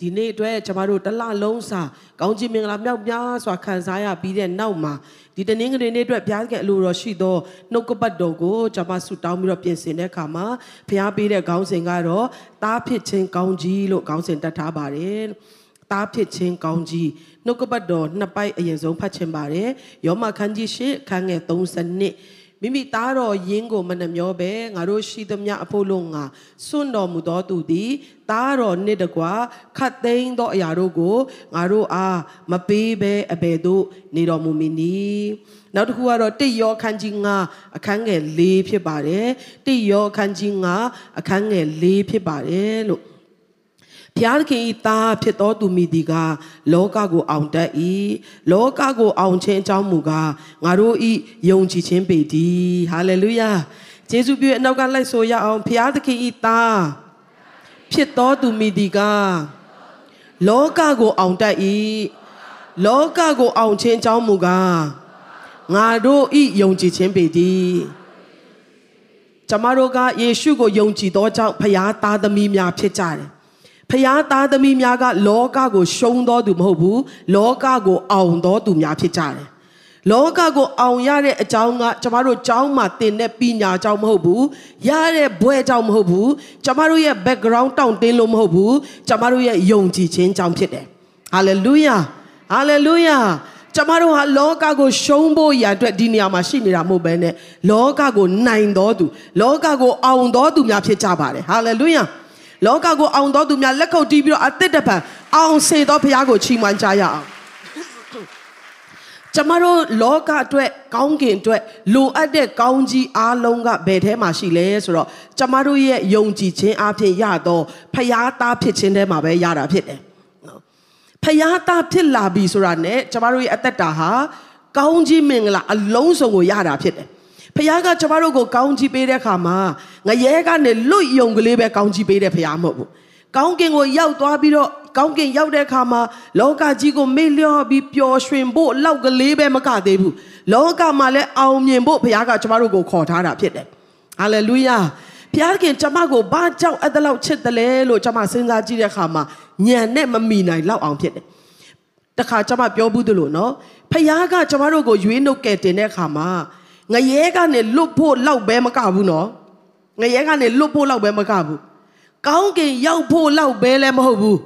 ဒီနေ့အတွက်ကျမတို့တစ်လလုံးစာကောင်းချီးမင်္ဂလာမြောက်များစွာခံစားရပြီးတဲ့နောက်မှာဒီတနင်္ဂနွေနေ့အတွက်ဘုရားသခင်အလိုတော်ရှိသောနှုတ်ကပတ်တော်ကိုကျွန်မဆုတောင်းပြီးတော့ပြင်ဆင်တဲ့အခါမှာဘုရားပေးတဲ့ခေါင်းစဉ်ကတော့တားဖြစ်ခြင်းကောင်းကြီးလို့ခေါင်းစဉ်တတ်ထားပါတယ်။တားဖြစ်ခြင်းကောင်းကြီးနှုတ်ကပတ်တော်နှစ်ပိုက်အရင်ဆုံးဖတ်ချင်ပါတယ်။ယောမခန်းကြီးရှေ့ခန်းငယ်32 မိမိသားတော်ယင်းကိုမနှမျောပဲငါတို့ရှိသမျှအဖို့လုံးငါစွန့်တော်မူသောသူသည်သားတော်နှစ်တကွာခတ်သိမ်းသောအရာတို့ကိုငါတို့အားမပေးဘဲအဘယ်သို့နေတော်မူမည်နည်းနောက်တစ်ခုကတော့တိယောခန်းကြီး9အခန်းငယ်၄ဖြစ်ပါတယ်တိယောခန်းကြီး9အခန်းငယ်၄ဖြစ်ပါတယ်လို့ ဘုရားသခင်ဤသားဖြစ်တော်သူမိဒီကလောကကိုအောင်တတ်၏လောကကိုအောင်ခြင်းအကြောင်းမူကားငါတို့ဤယုံကြည်ခြင်းပေတည်းဟာလေလုယာယေရှုပြည့်အနောက်ကလိုက်ဆိုရအောင်ဘုရားသခင်ဤသားဖြစ်တော်သူမိဒီကလောကကိုအောင်တတ်၏လောကကိုအောင်ခြင်းအကြောင်းမူကားငါတို့ဤယုံကြည်ခြင်းပေတည်းကျမတို့ကယေရှုကိုယုံကြည်သောကြောင့်ဖခင်သားသမီးများဖြစ်ကြတယ် ဖျားသားသမီးများကလောကကိုရှုံးတော်သူမဟုတ်ဘူးလောကကိုအောင်တော်သူများဖြစ်ကြတယ်လောကကိုအောင်ရတဲ့အကြောင်းကကျမတို့ကျောင်းမှာသင်တဲ့ပညာကြောင့်မဟုတ်ဘူးရတဲ့ဘွဲကြောင့်မဟုတ်ဘူးကျမတို့ရဲ့ background တောင့်တင်းလို့မဟုတ်ဘူးကျမတို့ရဲ့ယုံကြည်ခြင်းကြောင့်ဖြစ်တယ် hallelujah hallelujah ကျမတို့ဟာလောကကိုရှုံးဖို့ရအတွက်ဒီနေရာမှာရှိနေတာမဟုတ်ဘဲနဲ့လောကကိုနိုင်တော်သူလောကကိုအောင်တော်သူများဖြစ်ကြပါတယ် hallelujah လောကကိုအောင်တော်သူများလက်ခုပ်တီးပြီးတော့အသက်တပံအောင်စေတော်ဘုရားကိုချီးမွမ်းကြရအောင်ကျမတို့လောကအတွက်ကောင်းကင်အတွက်လိုအပ်တဲ့ကောင်းကြီးအားလုံးကဘယ်ထဲမှာရှိလဲဆိုတော့ကျမတို့ရဲ့ယုံကြည်ခြင်းအဖြစ်ရတော့ဖျားသားဖြစ်ခြင်းထဲမှာပဲရတာဖြစ်တယ်နော်ဖျားသားဖြစ်လာပြီဆိုတာ ਨੇ ကျမတို့ရဲ့အသက်တာဟာကောင်းကြီးမင်္ဂလာအလုံးစုံကိုရတာဖြစ်တယ် ဖခင်ကကျမတို့ကိုကောင်းချီးပေးတဲ့အခါမှာငရဲကနေလွတ်ယုံကလေးပဲကောင်းချီးပေးတဲ့ဖခင်မဟုတ်ဘူး။ကောင်းကင်ကိုရောက်သွားပြီးတော့ကောင်းကင်ရောက်တဲ့အခါမှာလောကကြီးကိုမေ့လျော့ပြီးပျော်ရွှင်ဖို့လောက်ကလေးပဲမကသေးဘူး။လောကမှာလည်းအောင်မြင်ဖို့ဖခင်ကကျမတို့ကိုခေါ်ထားတာဖြစ်တယ်။ဟာလေလုယာ။ဖခင်ကျမကိုဘာကြောင့်အဲ့ဒါလောက်ချစ်တယ်လဲလို့ကျမစဉ်းစားကြည့်တဲ့အခါမှာညံနဲ့မမီနိုင်လောက်အောင်ဖြစ်တယ်။တခါကျမပြောဘူးသလိုနော်။ဖခင်ကကျမတို့ကိုရွေးနှုတ်ကယ်တင်တဲ့အခါမှာ ငရဲကနေလွတ်ဖို့လောက်ပဲမကဘူးနော်ငရဲကနေလွတ်ဖို့လောက်ပဲမကဘူးကောင်းကင်ရောက်ဖို့လောက်ပဲလည်းမဟုတ်ဘူး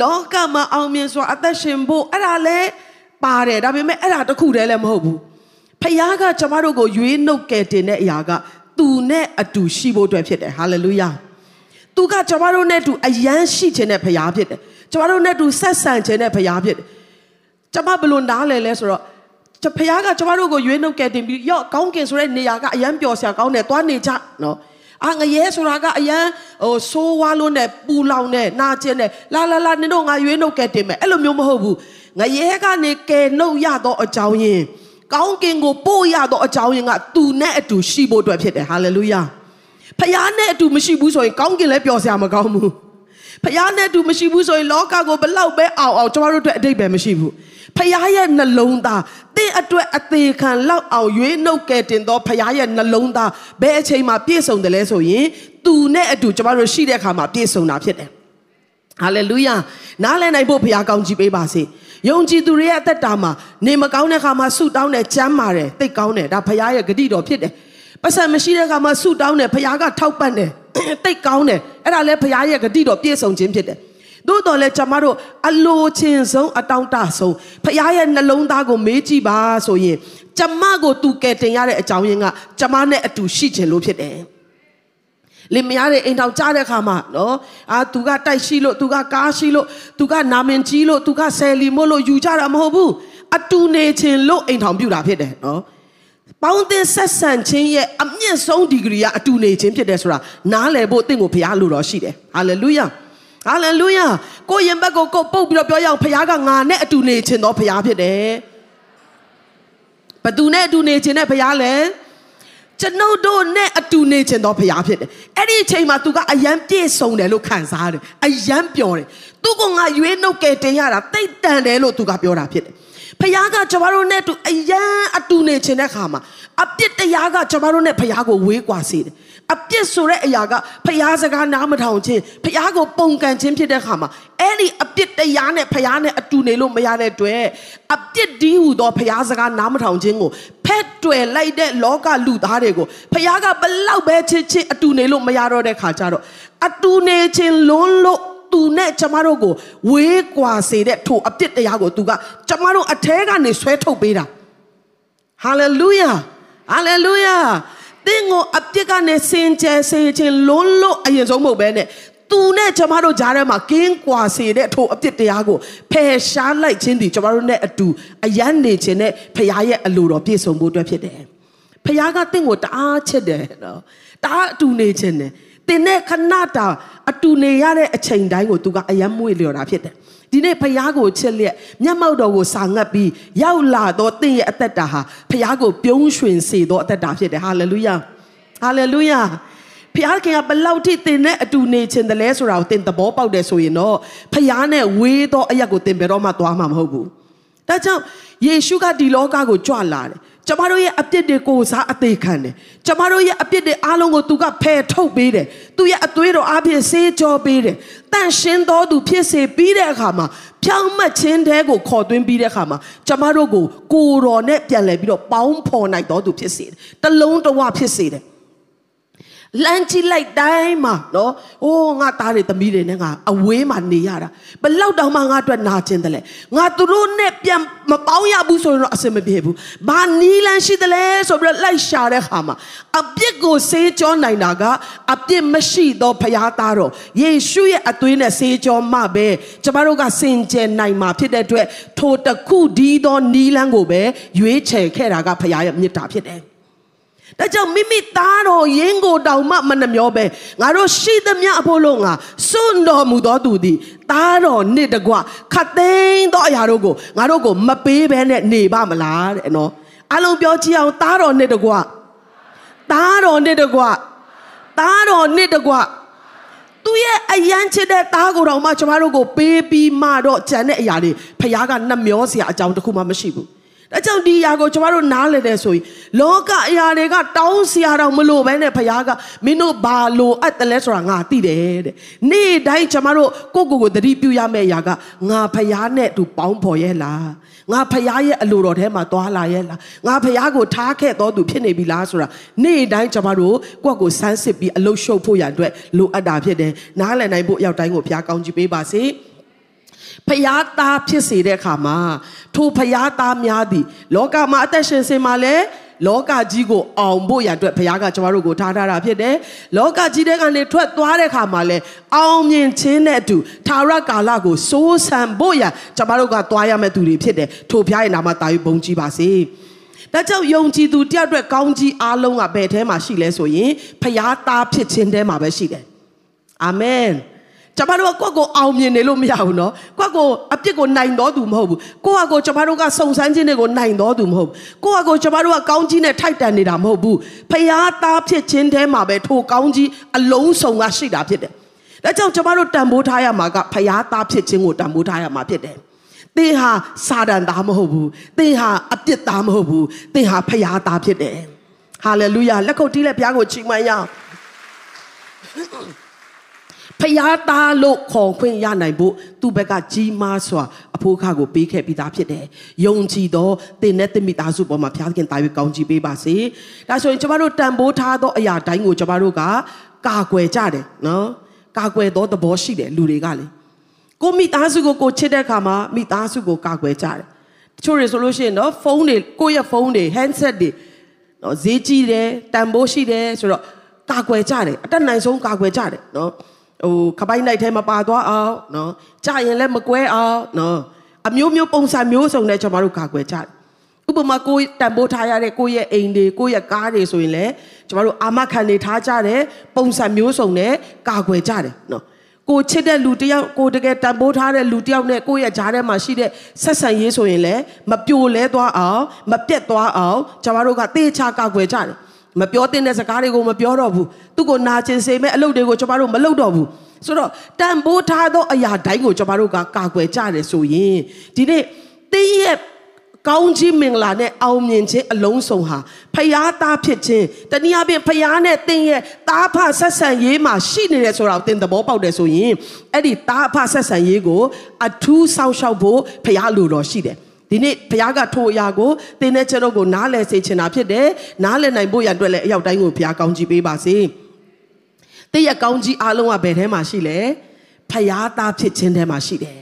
လောကမှာအောင်မြင်စွာအသက်ရှင်ဖို့အဲ့ဒါလည်းပါတယ်ဒါပေမဲ့အဲ့ဒါတခုတည်းလည်းမဟုတ်ဘူးဖခင်ကကျမတို့ကိုရွေးနှုတ်ကယ်တင်တဲ့အရာကသူနဲ့အတူရှိဖို့အတွက်ဖြစ်တယ်ဟာလေလုယာသူကကျမတို့နဲ့အတူအယမ်းရှိခြင်းတဲ့ဖခင်ဖြစ်တယ်ကျမတို့နဲ့အတူဆက်ဆံခြင်းတဲ့ဖခင်ဖြစ်တယ်ကျမဘလို့နားလဲလဲဆိုတော့ ကျဖခင်ကကျမတို့ကိုရွေးနှုတ်ကယ်တင်ပြီးရော့ကောင်းကင်ဆိုတဲ့နေရာကအယမ်းပျော်စရာကောင်းတယ်သွားနေကြနော်အာငရဲဆိုတာကအယမ်းဟိုဆိုးဝါးလုံးနဲ့ပူလောင်နဲ့နာကျင်နဲ့လာလာလာနင်တို့ငါရွေးနှုတ်ကယ်တင်မယ်အဲ့လိုမျိုးမဟုတ်ဘူးငရဲကနေကယ်နှုတ်ရတော့အကြောင်းရင်းကောင်းကင်ကိုပို့ရတော့အကြောင်းရင်းကသူနဲ့အတူရှိဖို့အတွက်ဖြစ်တယ်ဟာလေလုယာဖခင်နဲ့အတူမရှိဘူးဆိုရင်ကောင်းကင်လည်းပျော်စရာမကောင်းဘူးဖခင်နဲ့အတူမရှိဘူးဆိုရင်လောကကိုဘလောက်ပဲအောင်အောင်ကျမတို့အတွက်အတိတ်ပဲမရှိဘူး ဖခင်ရဲ့နှလုံးသားတင့်အတွက်အသေးခံလောက်အောင်ရွေးနှုတ်ကယ်တင်သောဖခင်ရဲ့နှလုံးသားဘယ်အချိန်မှပြည့်စုံတယ်လဲဆိုရင်သူနဲ့အတူကျမတို့ရှိတဲ့အခါမှာပြည့်စုံတာဖြစ်တယ်ဟာလေလုယာနားလည်နိုင်ဖို့ဖခင်ကောင်းချီးပေးပါစေယုံကြည်သူတွေရဲ့အသက်တာမှာနေမကောင်းတဲ့အခါမှာဆုတောင်းတယ်ကြမ်းမာတယ်သိကောင်းတယ်ဒါဖခင်ရဲ့ဂတိတော်ဖြစ်တယ်ပတ်စံမရှိတဲ့အခါမှာဆုတောင်းတယ်ဖခင်ကထောက်ပံ့တယ်သိကောင်းတယ်အဲ့ဒါလည်းဖခင်ရဲ့ဂတိတော်ပြည့်စုံခြင်းဖြစ်တယ် သို့တော်လည်းကျွန်မတို့အလိုချင်ဆုံးအတောင့်တဆုံးဖခင်ရဲ့နှလုံးသားကိုမေးကြည့်ပါဆိုရင်ကျမကိုသူကယ်တင်ရတဲ့အကြောင်းရင်းကကျမနဲ့အတူရှိခြင်းလို့ဖြစ်တယ်လင်မယားတဲ့အိမ်ထောင်ကြားတဲ့ခါမှာနော်အာသူကတိုက်ရှိလို့သူကကားရှိလို့သူကနာမင်ကြီးလို့သူကဆယ်လီမို့လို့ယူကြတာမဟုတ်ဘူးအတူနေခြင်းလို့အိမ်ထောင်ပြတာဖြစ်တယ်နော်ပေါင်းသင်းဆက်ဆံခြင်းရဲ့အမြင့်ဆုံးဒီဂရီကအတူနေခြင်းဖြစ်တယ်ဆိုတာနားလည်ဖို့တင့်ကိုဘုရားလိုတော်ရှိတယ်ဟာလေလုယာ ဟာလေလုယာကိုရင်ဘက်ကိုကိုပုတ်ပြီးတော့ပြောရအောင်ဘုရားကငါနဲ့အတူနေခြင်းတော့ဘုရားဖြစ်တယ်ဘသူနဲ့အတူနေခြင်းနဲ့ဘုရားလဲကျွန်ုပ်တို့နဲ့အတူနေခြင်းတော့ဘုရားဖြစ်တယ်အဲ့ဒီအချိန်မှာ तू ကအယံပြည့်စုံတယ်လို့ခံစားတယ်အယံပျော်တယ်သူကငါရွေးနှုတ်ကယ်တင်ရတာတိတ်တန်တယ်လို့ तू ကပြောတာဖြစ်တယ်ဖခင်ကကျွန်တော်တို့နဲ့အတူအယံအတူနေခြင်းတဲ့ခါမှာအပြစ်တရားကကျွန်တော်တို့နဲ့ဖခင်ကိုဝေးကွာစေတယ် အပြစ်ဆိုတဲ့အရာကဖျားစကားနားမထောင်ခြင်းဖျားကိုပုံကန်ခြင်းဖြစ်တဲ့ခါမှာအဲ့ဒီအပြစ်တရားနဲ့ဖျားနဲ့အတူနေလို့မရတဲ့အတွက်အပြစ်ဒီဟုသောဖျားစကားနားမထောင်ခြင်းကိုဖက်တွယ်လိုက်တဲ့လောကလူသားတွေကိုဖျားကဘလောက်ပဲချစ်ချစ်အတူနေလို့မရတော့တဲ့ခါကျတော့အတူနေခြင်းလွန်းလို့သူနဲ့ကျမတို့ကိုဝေးကွာစေတဲ့ထိုအပြစ်တရားကိုသူကကျမတို့အထဲကနေဆွဲထုတ်ပေးတာဟာလေလုယာဟာလေလုယာတ င်းကိုအပြစ်ကနေစင်ကြယ်စေခြင်းလွန်းလို့အရင်ဆုံးမဟုတ်ပဲနဲ့သူနဲ့ကျမတို့ကြားထဲမှာကင်းကွာစေတဲ့ထိုအပြစ်တရားကိုဖယ်ရှားလိုက်ခြင်းဒီကျမတို့နဲ့အတူအယမ်းနေခြင်းနဲ့ဖခင်ရဲ့အလိုတော်ပြည့်စုံဖို့အတွက်ဖြစ်တယ်ဖခင်ကတင့်ကိုတအားချစ်တယ်နော်တအားအတူနေခြင်းနဲ့တင်တဲ့ခဏတာအတူနေရတဲ့အချိန်တိုင်းကိုသူကအယမ်းမွေ့လျော်တာဖြစ်တယ် ဒီနေ့ဖះကိုချစ်လျက်မျက်မှောက်တော်ကိုစာငတ်ပြီးရောက်လာတော့တင့်ရဲ့အသက်တာဟာဖះကိုပြုံးရွှင်စေသောအသက်တာဖြစ်တယ်ဟာလေလုယာဟာလေလုယာဖះခင်ကဘလောက်ထိတင်နဲ့အတူနေခြင်းတလဲဆိုတာကိုတင်သဘောပေါက်တယ်ဆိုရင်တော့ဖះနဲ့ဝေးသောအရက်ကိုတင်ဘယ်တော့မှသွားမှာမဟုတ်ဘူးဒါကြောင့်ယေရှုကဒီလောကကိုကြွလာတယ် ကျမတို့ရဲ့အပြစ်တွေကိုစားအသေးခံတယ်ကျမတို့ရဲ့အပြစ်တွေအားလုံးကိုသူကဖယ်ထုတ်ပေးတယ်သူရဲ့အသွေးတော်အပြည့်ဆေးကြောပေးတယ်တန့်ရှင်းတော်သူဖြစ်စေပြီးတဲ့အခါမှာဖြောင်းမှတ်ခြင်းတဲကိုခေါ်သွင်းပြီးတဲ့အခါမှာကျမတို့ကိုကိုတော်နဲ့ပြန်လဲပြီးတော့ပေါင်းဖော်နိုင်တော်သူဖြစ်စေတယ်တလုံးတဝဖြစ်စေတယ် လမ်းကြည့်လိုက်တိုင်းမှာနော်။အိုးငါသားတွေသမီးတွေနဲ့ငါအဝေးမှာနေရတာ။ဘလောက်တောင်မှငါအတွက်နာကျင်တယ်လေ။ငါသူတို့နဲ့ပြန်မပေါင်းရဘူးဆိုရင်တော့အဆင်မပြေဘူး။ဘာနီးလန်းရှိတယ်လဲဆိုပြီးတော့လိုက်ရှာတဲ့ခါမှာအပြစ်ကိုဆေးကြောနိုင်တာကအပြစ်မရှိသောဖရားသားတော်ယေရှုရဲ့အသွေးနဲ့ဆေးကြောမှပဲကျမတို့ကစင်ကြယ်နိုင်မှာဖြစ်တဲ့အတွက်ထိုတခုဒီသောနီးလန်းကိုပဲရွေးချယ်ခဲ့တာကဖရားရဲ့မြစ်တာဖြစ်တယ်။ ဒါကြောင့်မိမိသားတော်ရင်းကိုတောင်မှမနှမျောပဲငါတို့ရှိသမျှအဖို့လုံးငါစွန့်တော်မူသောသူသည်သားတော်နှစ်တကွခတ်သိမ်းသောအရာတို့ကိုငါတို့ကိုမပေးဘဲနဲ့နေပါမလားတဲ့နော်အလုံးပြောကြည့်အောင်သားတော်နှစ်တကွသားတော်နှစ်တကွသားတော်နှစ်တကွသူရဲ့အယမ်းချစ်တဲ့သားကိုတော့မှကျမတို့ကိုပေးပြီးမှတော့ကြံတဲ့အရာတွေဖခင်ကနှမျောစရာအကြောင်းတခုမှမရှိဘူး ဒါကြောင့်ဒီအရာကိုကျမတို့နားလည်တယ်ဆိုရင်လောကအရာတွေကတောင်းစရာတော့မလိုဘဲနဲ့ဖခင်ကမင်းတို့ဘာလိုအပ်တယ်လဲဆိုတာငါသိတယ်တဲ့နေ့တိုင်းကျမတို့ကိုယ့်ကိုယ်ကိုသတိပြုရမယ့်အရာကငါဖခင်နဲ့တူပေါင်းဖော်ရဲ့လားငါဖခင်ရဲ့အလိုတော်ထဲမှာသွားလာရဲ့လားငါဖခင်ကိုထားခဲ့တော်သူဖြစ်နေပြီလားဆိုတာနေ့တိုင်းကျမတို့ကိုယ့်ကိုယ်စမ်းစစ်ပြီးအလုရှုပ်ဖို့ရန်အတွက်လိုအပ်တာဖြစ်တယ်နားလည်နိုင်ဖို့အရောက်တိုင်းကိုဘုရားကောင်းချီးပေးပါစေ။ ဖျားသားဖြစ်စေတဲ့အခါမှာထိုဖျားသားများသည်လောကမှာအသက်ရှင်စင်မှာလဲလောကကြီးကိုအောင်ဖို့ရအတွက်ဘုရားကကျမတို့ကိုထားထားတာဖြစ်တယ်။လောကကြီးတဲ့ကနေထွက်သွားတဲ့ခါမှာလဲအောင်မြင်ခြင်းနဲ့အတူသာရကာလကိုစိုးစံဖို့ရကျမတို့ကသွားရမယ့်သူတွေဖြစ်တယ်။ထိုဘုရားရဲ့နာမတာယူပုံကြည်ပါစေ။ဒါကြောင့်ယုံကြည်သူတယောက်အတွက်ကောင်းကြီးအားလုံးကဘယ်ထဲမှာရှိလဲဆိုရင်ဖျားသားဖြစ်ခြင်းထဲမှာပဲရှိတယ်။အာမင်။ ကျမတို့ကကိုယ့်ကိုအောင်မြင်နေလို့မရဘူးနော်ကိုယ့်ကိုအပြစ်ကိုနိုင်တော်သူမဟုတ်ဘူးကိုယ့်ဟာကိုကျမတို့ကစုံစမ်းခြင်းတွေကိုနိုင်တော်သူမဟုတ်ဘူးကိုယ့်ဟာကိုကျမတို့ကကောင်းကြီးနဲ့ထိုက်တန်နေတာမဟုတ်ဘူးဖျားသားဖြစ်ခြင်းထဲမှာပဲထိုကောင်းကြီးအလုံးစုံကရှိတာဖြစ်တယ်ဒါကြောင့်ကျမတို့တန်ဖိုးထားရမှာကဖျားသားဖြစ်ခြင်းကိုတန်ဖိုးထားရမှာဖြစ်တယ်သင်ဟာစာတန်သားမဟုတ်ဘူးသင်ဟာအပြစ်သားမဟုတ်ဘူးသင်ဟာဖျားသားဖြစ်တယ်ဟာလေလုယာလက်ခုပ်တီးလက်ဘုရားကိုချီးမွမ်းရအောင် ဖျားသားလို့ခေါ်ခွင့်ရနိုင်ဖို့သူ့ဘက်ကကြီးမားစွာအဖို့ခါကိုပေးခဲ့ပြီးသားဖြစ်တယ်။ယုံကြည်သောတင်တဲ့တမိသားစုပေါ်မှာဘုရားခင်တာ၍ကောင်းချီးပေးပါစေ။ဒါဆိုရင်ကျမတို့တန်ဖိုးထားသောအရာတိုင်းကိုကျမတို့ကကာကွယ်ကြတယ်နော်။ကာကွယ်သောသဘောရှိတယ်လူတွေကလေ။ကိုမိသားစုကိုကိုချစ်တဲ့အခါမှာမိသားစုကိုကာကွယ်ကြတယ်။တချို့တွေဆိုလို့ရှိရင်နော်ဖုန်းတွေကိုယ့်ရဲ့ဖုန်းတွေ handset တွေနော်ဈေးကြီးတယ်တန်ဖိုးရှိတယ်ဆိုတော့ကာကွယ်ကြတယ်အတက်နိုင်ဆုံးကာကွယ်ကြတယ်နော်။ ဟိုခပိုင်းလိုက်ထဲမှာပါသွားအောင်နော်ကြာရင်လည်းမကွဲအောင်နော်အမျိုးမျိုးပုံစံမျိုးစုံနဲ့ကျွန်တော်တို့ကာကွယ်ကြတယ်ဥပမာကိုတန်ဖိုးထားရတဲ့ကိုယ့်ရဲ့အိမ်တွေကိုယ့်ရဲ့ကားတွေဆိုရင်လည်းကျွန်တော်တို့အာမခံနေထားကြတယ်ပုံစံမျိုးစုံနဲ့ကာကွယ်ကြတယ်နော်ကိုချစ်တဲ့လူတယောက်ကိုတကယ်တန်ဖိုးထားတဲ့လူတယောက်နဲ့ကိုယ့်ရဲ့ဂျားထဲမှာရှိတဲ့ဆက်ဆံရေးဆိုရင်လည်းမပြိုလဲသွားအောင်မပြက်သွားအောင်ကျွန်တော်တို့ကတေချာကာကွယ်ကြတယ် မပြောတဲ့စကားတွေကိုမပြောတော့ဘူးသူ့ကိုနာကျင်စေမဲ့အလုပ်တွေကိုကျွန်တော်တို့မလုပ်တော့ဘူးဆိုတော့တန်ဖိုးထားသောအရာတိုင်းကိုကျွန်တော်တို့ကကာကွယ်ကြတယ်ဆိုရင်ဒီနေ့တင်းရဲ့ကောင်းကြီးမင်္ဂလာနဲ့အောင်မြင်ခြင်းအလုံးစုံဟာဖယားသားဖြစ်ခြင်းတနည်းအားဖြင့်ဖယားနဲ့တင်းရဲ့တားဖဆက်ဆံရေးမှာရှိနေတယ်ဆိုတာကိုသင်သဘောပေါက်တယ်ဆိုရင်အဲ့ဒီတားဖဆက်ဆံရေးကိုအထူးစောင့်ရှောက်ဖို့ဖယားလိုတော်ရှိတယ် ဒီနေ့ဘုရားကထိုအရာကိုသင်တဲ့ကျွန်တော်ကိုနားလည်စေချင်တာဖြစ်တယ်နားလည်နိုင်ဖို့ရန်အတွက်လည်းအရောက်တိုင်းကိုဘုရားကောင်းချီးပေးပါစေတည့်ရကောင်းကြီးအားလုံးကဘယ်ထဲမှာရှိလဲဖယားသားဖြစ်ခြင်းထဲမှာရှိတယ်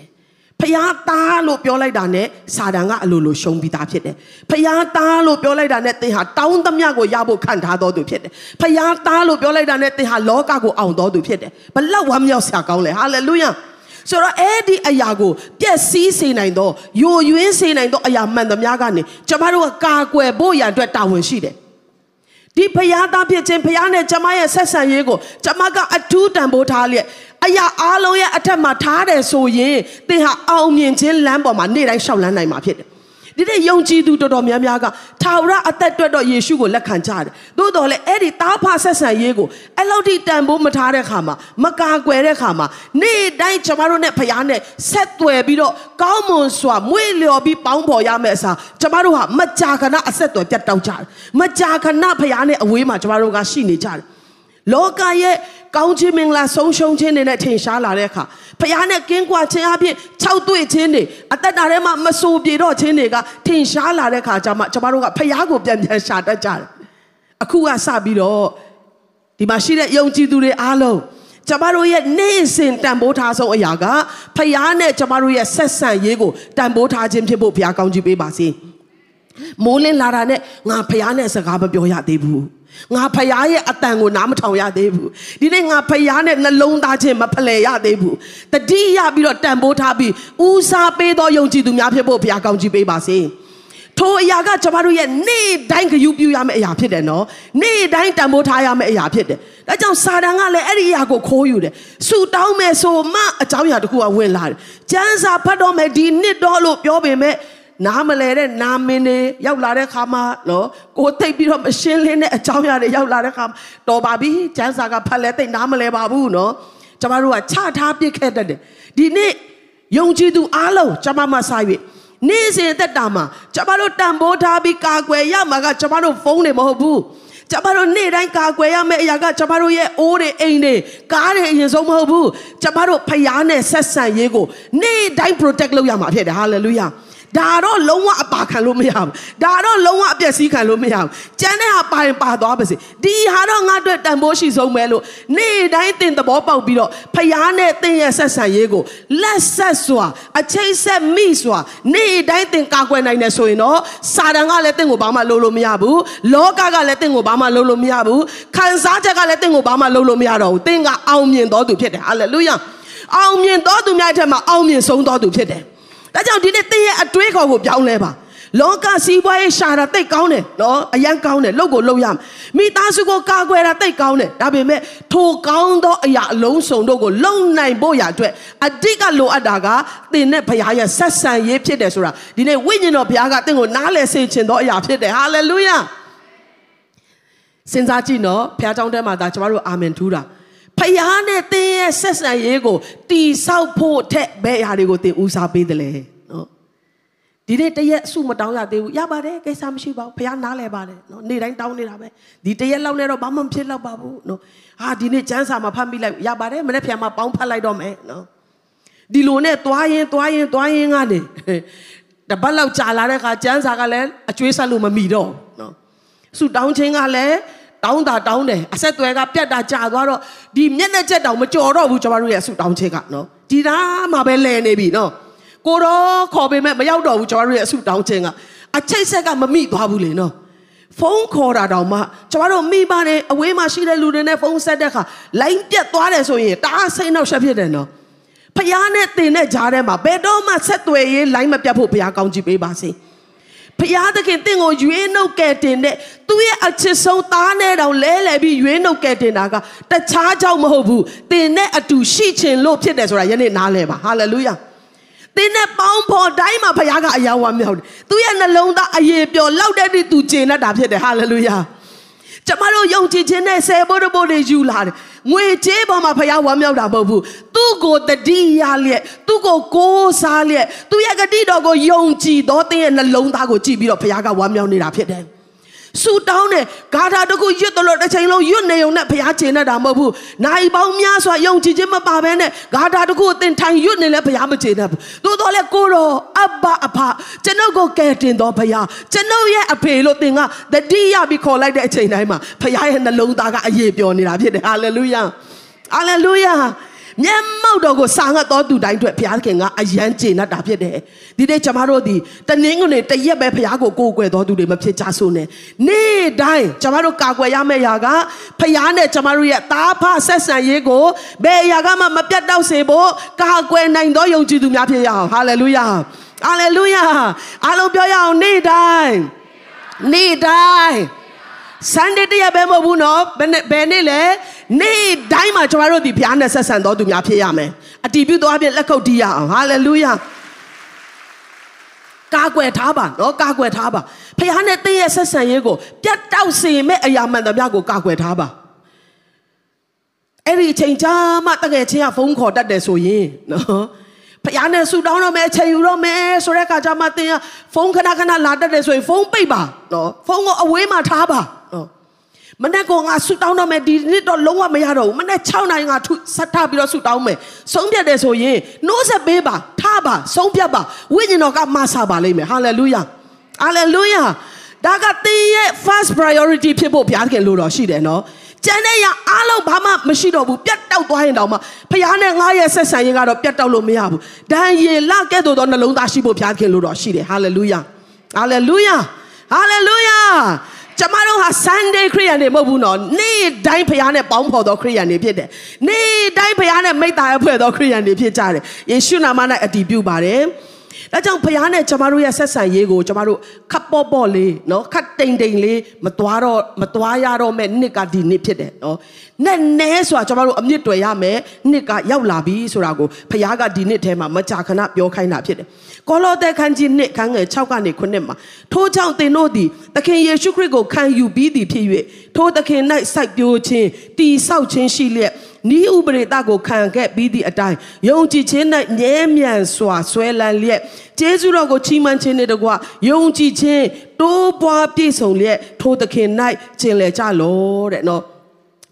ဖယားသားလို့ပြောလိုက်တာနဲ့စာတန်ကအလိုလိုရှုံးပြီးသားဖြစ်တယ်ဖယားသားလို့ပြောလိုက်တာနဲ့သင်ဟာတောင်းသမျှကိုရဖို့ခံထားတော်သူဖြစ်တယ်ဖယားသားလို့ပြောလိုက်တာနဲ့သင်ဟာလောကကိုအောင်တော်သူဖြစ်တယ်ဘလောက်ဝမ်းမြောက်စရာကောင်းလဲဟာလေလုယာ ဆိုတော့အဲ့ဒီအရာကိုပျက်စီးစေနိုင်တော့ယိုယွင်းစေနိုင်တော့အရာမှန်သမျှကနေကျမတို့ကကာကွယ်ဖို့ရန်အတွက်တာဝန်ရှိတယ်ဒီဖရားသားဖြစ်ခြင်းဖရားနဲ့ကျမရဲ့ဆက်ဆံရေးကိုကျမကအထူးတန်ဖိုးထားလျက်အရာအားလုံးရဲ့အထက်မှာထားတယ်ဆိုရင်သင်ဟာအောင်မြင်ခြင်းလမ်းပေါ်မှာနေ့တိုင်းရှောက်လန်းနိုင်မှာဖြစ်တယ် ဒီတဲ့ယုံကြည်သူတော်တော်များများကထာဝရအသက်အတွက်တော့ယေရှုကိုလက်ခံကြတယ်။သို့တော်လည်းအဲ့ဒီတားဖဆက်ဆံရေးကိုအဲ့လောက်ထိတန်ဖိုးမထားတဲ့ခါမှာမကာကွယ်တဲ့ခါမှာနေ့တိုင်းကျမတို့နဲ့ဖခင်နဲ့ဆက်သွယ်ပြီးတော့ကောင်းမွန်စွာမွေ့လျော်ပြီးပေါင်းဖော်ရမယ့်အစားကျမတို့ဟာမကြာခဏအဆက်သွယ်ပြတ်တောက်ကြတယ်။မကြာခဏဖခင်နဲ့အဝေးမှာကျမတို့ကရှိနေကြတယ်။ လောကရဲ့ကောင်းခြင်းမင်္ဂလာဆုံးရှုံးခြင်းတွေနဲ့ထင်ရှားလာတဲ့အခါဖခင်နဲ့ကင်းကွာခြင်းအပြင်၆တွေ့ခြင်းတွေအသက်တာထဲမှာမဆူပြေတော့ခြင်းတွေကထင်ရှားလာတဲ့အခါကျမှကျမတို့ကဖခင်ကိုပြန်ပြန်ရှာတတ်ကြတယ်အခုကစပြီးတော့ဒီမှာရှိတဲ့ယုံကြည်သူတွေအားလုံးကျမတို့ရဲ့နေ့စဉ်တန်ဖိုးထားဆုံးအရာကဖခင်နဲ့ကျမတို့ရဲ့ဆက်ဆံရေးကိုတန်ဖိုးထားခြင်းဖြစ်ဖို့ဘုရားကောင်းချီးပေးပါစေမိုးလင်းလာတာနဲ့ငါဖခင်နဲ့စကားမပြောရသေးဘူး ငါဖရားရဲ့အတန်ကိုနားမထောင်ရသေးဘူးဒီနေ့ငါဖရားနဲ့နှလုံးသားချင်းမဖလှယ်ရသေးဘူးတတိယပြီးတော့တန်ဖိုးထားပြီးဦးစားပေးသောယုံကြည်သူများဖြစ်ဖို့ဘုရားကောင်းချီးပေးပါစေထိုအရာကကျွန်တော်တို့ရဲ့နေ့တိုင်းဂရုပြုရမယ့်အရာဖြစ်တယ်နော်နေ့တိုင်းတန်ဖိုးထားရမယ့်အရာဖြစ်တယ်ဒါကြောင့်စာတန်ကလည်းအဲ့ဒီအရာကိုခိုးယူတယ်ဆူတောင်းမယ်ဆိုမှအကြောင်းအရာတစ်ခုကဝင်လာတယ်ကျမ်းစာဖတ်တော့မယ်ဒီနှစ်တော့လို့ပြောပေမဲ့ နားမလဲတဲ့နာမင်းတွေရောက်လာတဲ့ခါမှာနော်ကိုသိပ်ပြီးတော့မရှင်းလင်းတဲ့အကြောင်းအရာတွေရောက်လာတဲ့ခါတော်ပါပြီကျန်းစာကဖတ်လဲသိပ်နားမလဲပါဘူးနော်ကျမတို့ကချထားပစ်ခဲ့တတ်တယ်ဒီနေ့ယုံကြည်သူအားလုံးကျမမဆိုင်၍နေ့စဉ်သက်တာမှာကျမတို့တန်ဖိုးထားပြီးကာကွယ်ရမှာကကျမတို့ဖုန်းတွေမဟုတ်ဘူးကျမတို့နေ့တိုင်းကာကွယ်ရမယ့်အရာကကျမတို့ရဲ့အိုးတွေအိမ်တွေကားတွေအရင်ဆုံးမဟုတ်ဘူးကျမတို့ဖျားနဲ့ဆက်ဆံရေးကိုနေ့တိုင်း protect လုပ်ရမှာဖြစ်တယ်ဟာလေလုယာ ဒါတော့လုံးဝအပါခံလို့မရဘူးဒါတော့လုံးဝအပျက်စီးခံလို့မရဘူးကျန်တဲ့ဟာပါရင်ပါသွားပါစေဒီဟာတော့ငါအတွက်တန်ဖိုးရှိဆုံးပဲလို့နေ့တိုင်းသင်သဘောပေါက်ပြီးတော့ဖျားနဲ့သင်ရဲ့ဆက်ဆံရေးကိုလက်ဆက်စွာအချိတ်ဆက်မိစွာနေ့တိုင်းသင်ကာကွယ်နိုင်တယ်ဆိုရင်တော့စာတန်ကလည်းသင်ကိုဘာမှလုပ်လို့မရဘူးလောကကလည်းသင်ကိုဘာမှလုပ်လို့မရဘူးခံစားချက်ကလည်းသင်ကိုဘာမှလုပ်လို့မရတော့ဘူးသင်ကအောင်မြင်တော်သူဖြစ်တယ်ဟာလေလုယာအောင်မြင်တော်သူများအထက်မှာအောင်မြင်ဆုံးတော်သူဖြစ်တယ် ဒါကြောင့်ဒီနေ့သင်ရဲ့အတွေးခေါ်ကိုပြောင်းလဲပါလောကစီးပွားရေးရှာတာတိတ်ကောင်းတယ်နော်အရန်ကောင်းတယ်လုပ်ကိုလုပ်ရမယ်မိသားစုကိုကာကွယ်တာတိတ်ကောင်းတယ်ဒါပေမဲ့ထိုကောင်းသောအရာအလုံးစုံတို့ကိုလုံနိုင်ဖို့ရအတွက်အတိတ်ကလိုအပ်တာကသင်နဲ့ဘုရားရဲ့ဆက်ဆံရေးဖြစ်တယ်ဆိုတာဒီနေ့ဝိညာဉ်တော်ဘုရားကသင်ကိုနားလည်စေခြင်းသောအရာဖြစ်တယ်ဟာလေလုယာစဉ်းစားကြည့်နော်ဘုရားကျောင်းထဲမှာဒါကျမတို့အာမင်ထူးတာ ဖယားနဲ့သင်ရဲ့ဆက်ဆံရေးကိုတီဆောက်ဖို့ထက်ဘယ်အရာတွေကိုသင်ဦးစားပေးတယ်လဲနော်ဒီနေ့တရက်စုမတောင်းရသေးဘူးရပါတယ်ကိစ္စမရှိပါဘူးဖယားနားလဲပါတယ်နော်နေ့တိုင်းတောင်းနေတာပဲဒီတရက်လောက်နဲ့တော့ဘာမှမဖြစ်တော့ပါဘူးနော်ဟာဒီနေ့ကျန်းစာမှာဖတ်မိလိုက်ရပါတယ်မနေ့ပြန်မှာပေါင်းဖတ်လိုက်တော့မယ်နော်ဒီလိုနဲ့သွားရင်သွားရင်သွားရင်ကနေတပတ်လောက်ကြာလာတဲ့အခါကျန်းစာကလည်းအကျွေးဆက်လို့မမီတော့နော်ဆူတောင်းခြင်းကလည်း တောင်းတာတောင်းတယ်အဆက်သွယ်ကပြတ်တာကြာသွားတော့ဒီမျက်နှာချက်တောင်မကြော်တော့ဘူးကျွန်တော်တို့ရဲ့ဆူတောင်းချက်ကနော်ဒီသားမှပဲလဲနေပြီနော်ကိုတော့ခေါ်ပေမဲ့မရောက်တော့ဘူးကျွန်တော်တို့ရဲ့ဆူတောင်းချက်က အချိတ်ဆက်ကမမိသွားဘူးလေနော်ဖုန်းခေါ်တာတောင်မှကျွန်တော်တို့မိပါတယ်အဝေးမှာရှိတဲ့လူတွေနဲ့ဖုန်းဆက်တဲ့အခါလိုင်းပြတ်သွားတယ်ဆိုရင်တအားစိတ်နှောက်ရှက်ဖြစ်တယ်နော်ဖျားနဲ့တင်တဲ့ကြားထဲမှာဘယ်တော့မှဆက်သွယ်ရေးလိုင်းမပြတ်ဖို့ဘုရားကောင်းချီးပေးပါစေ။ ဖျားသခင်တင့်ကိုရွေးနှုတ်ကယ်တင်တဲ့သူ့ရဲ့အချစ်ဆုံးသားနဲ့တောင်လဲလှယ်ပြီးရွေးနှုတ်ကယ်တင်တာကတခြားကြောင့်မဟုတ်ဘူးတင်နဲ့အတူရှိခြင်းလို့ဖြစ်တယ်ဆိုတာယနေ့နားလဲပါဟာလေလုယာတင်းနဲ့ပေါင်းဖော်တိုင်းမှာဖခင်ကအယောင်ဝမ်းမြောက်တယ်သူရဲ့နှလုံးသားအယေပျော်လောက်တဲ့သူကျင်တတ်တာဖြစ်တယ်ဟာလေလုယာ ကျမတို့ယုံကြည်ခြင်းနဲ့ဆယ်ဘိုးတဘိုးတွေယူလာတယ်ငွေကြေးပေါ်မှာဖရားဝမ်းမြောက်တာမဟုတ်ဘူးသူ့ကိုတတိယလျက်သူ့ကိုကိုးစားလျက်သူရဲ့ဂတိတော်ကိုယုံကြည်တော့တဲ့နှလုံးသားကိုကြည့်ပြီးတော့ဖရားကဝမ်းမြောက်နေတာဖြစ်တယ် ဆူတောင်းတယ်ဂါထာတခုရွတ်တယ်လို့တစ်ချိန်လုံးရွတ်နေုံနဲ့ဘုရားကျင့်တတ်တာမဟုတ်ဘူး။နိုင်ပေါင်းများစွာယုံကြည်ခြင်းမပါဘဲနဲ့ဂါထာတခုအသင်ထိုင်ရွတ်နေလဲဘုရားမကျင့်တတ်ဘူး။သို့တော်လဲကိုတော်အဘအဖကျွန်ုပ်ကိုကယ်တင်တော်ဘုရားကျွန်ုပ်ရဲ့အဖေလို့သင်ကတတိယပြီးခေါ်လိုက်တဲ့အချိန်တိုင်းမှာဘုရားရဲ့နှလုံးသားကအရေးပြောနေတာဖြစ်တယ်။ဟာလေလုယာ။ဟာလေလုယာ။ မျက်မှောက်တော်ကိုစာငတ်တော်သူတိုင်းအတွက်ဘုရားခင်ကအယံကျေနပ်တာဖြစ်တယ်။ဒီနေ့ကျွန်တော်တို့ဒီတနင်္ဂနွေတရက်ပဲဘုရားကိုကိုးကွယ်တော်သူတွေမဖြစ်ကြဆိုနဲ့နေ့တိုင်းကျွန်တော်တို့ကာကွယ်ရမယ့်ຢာကဘုရားနဲ့ကျွန်တော်တို့ရဲ့သားဖဆက်ဆံရေးကိုဘယ်ຢာကမှမပြတ်တောက်စေဖို့ကာကွယ်နိုင်သောယုံကြည်သူများဖြစ်ရအောင်ဟာလေလုယာဟာလေလုယာအားလုံးပြောရအောင်နေ့တိုင်းနေ့တိုင်း ဆန်ဒေးတရပဲမဟုတ်ဘူးနော်ဘယ်နဲ့ဘယ်နေ့လဲနေ့တိုင်းမှာကျွန်တော်တို့ဒီဘုရားနဲ့ဆက်ဆံတော်သူများဖြစ်ရမယ်အတီးပြုသွားပြင်လက်ခုပ်တီးရအောင်ဟာလေလုယာကာကွယ်ထားပါနော်ကာကွယ်ထားပါဖခင်နဲ့တင်းရဲ့ဆက်ဆံရေးကိုပြတ်တောက်စေမဲ့အရာမှန်သမျှကိုကာကွယ်ထားပါအဲ့ဒီအချိန်ကြာမှတကယ်ချင်းကဖုန်းခေါ်တတ်တယ်ဆိုရင်နော်ဖခင်နဲ့ဆူတောင်းတော့မယ်အချိန်ယူတော့မယ်ဆိုတဲ့အခါကျမှတင်းကဖုန်းခဏခဏလာတတ်တယ်ဆိုရင်ဖုန်းပိတ်ပါနော်ဖုန်းကိုအဝေးမှာထားပါနော် မနေ့ကငါဆူတောင်းတော့မယ်ဒီနေ့တော့လုံးဝမရတော့ဘူးမနေ့6နိုင်ငါဆက်ထပြီးတော့ဆူတောင်းမယ်ဆုံးဖြတ်တယ်ဆိုရင်နှိုးဆက်ပေးပါထားပါဆုံးဖြတ်ပါဝိညာဉ်တော်ကမဆာပါလိမ့်မယ်ဟာလေလုယာဟာလေလုယာဒါကတင်းရဲ့ first priority ဖြစ်ဖို့ဘုရားခင်လို့တော့ရှိတယ်နော်ကျန်တဲ့ရအားလုံးဘာမှမရှိတော့ဘူးပြတ်တောက်သွားရင်တောင်မှဖခင်နဲ့ငါရဲ့ဆက်ဆံရေးကတော့ပြတ်တောက်လို့မရဘူး။ဒံယေလကဲ့သို့သောနှလုံးသားရှိဖို့ဘုရားခင်လို့တော့ရှိတယ်။ဟာလေလုယာ။ဟာလေလုယာ။ဟာလေလုယာ။ ကျမတို့ဟာ Sunday ခရိယန်တွေမဟုတ်ဘူးနော်နေ့တိုင်းဖခင်နဲ့ပေါင်းဖော်သောခရိယန်တွေဖြစ်တယ်နေ့တိုင်းဖခင်နဲ့မိတ္တာအဖွဲ့သောခရိယန်တွေဖြစ်ကြတယ်ယေရှုနာမ၌အတည်ပြုပါတယ် ဒါကြောင့်ဖခင်နဲ့ကျမတို့ရဲ့ဆက်ဆံရေးကိုကျမတို့ခပ်ပေါ့ပေါ့လေးနော်ခပ်တိမ်တိမ်လေးမသွားတော့မသွားရတော့မဲ့နှစ်ကဒီနှစ်ဖြစ်တယ်နော်နဲ့နဲဆိုတာကျမတို့အမြင့်တွေ့ရမယ်နှစ်ကရောက်လာပြီဆိုတာကိုဖခင်ကဒီနှစ်ထဲမှာမကြာခဏပြောခိုင်းတာဖြစ်တယ်ကောလောသဲခန်းကြီးနှစ်ခန်းငယ်6ကနေ9မှာထိုးချောင်းသင်တို့သည်သခင်ယေရှုခရစ်ကိုခံယူပြီးသည်ဖြစ်၍ထိုသခင်၌စိုက်ပျိုးခြင်းတည်ဆောက်ခြင်းရှိလျက် ဤဥပရိသကိုခံခဲ့ပြီးသည့်အတိုင်းယုံကြည်ခြင်း၌မြဲမြံစွာဆွဲလန်းလျက်ကျေးဇူးတော်ကိုချီးမွမ်းခြင်းနှင့်တကွယုံကြည်ခြင်းတိုးပွားပြည့်စုံလျက်ထိုသခင်၌ကျင်လည်ကြလောတဲ့နော်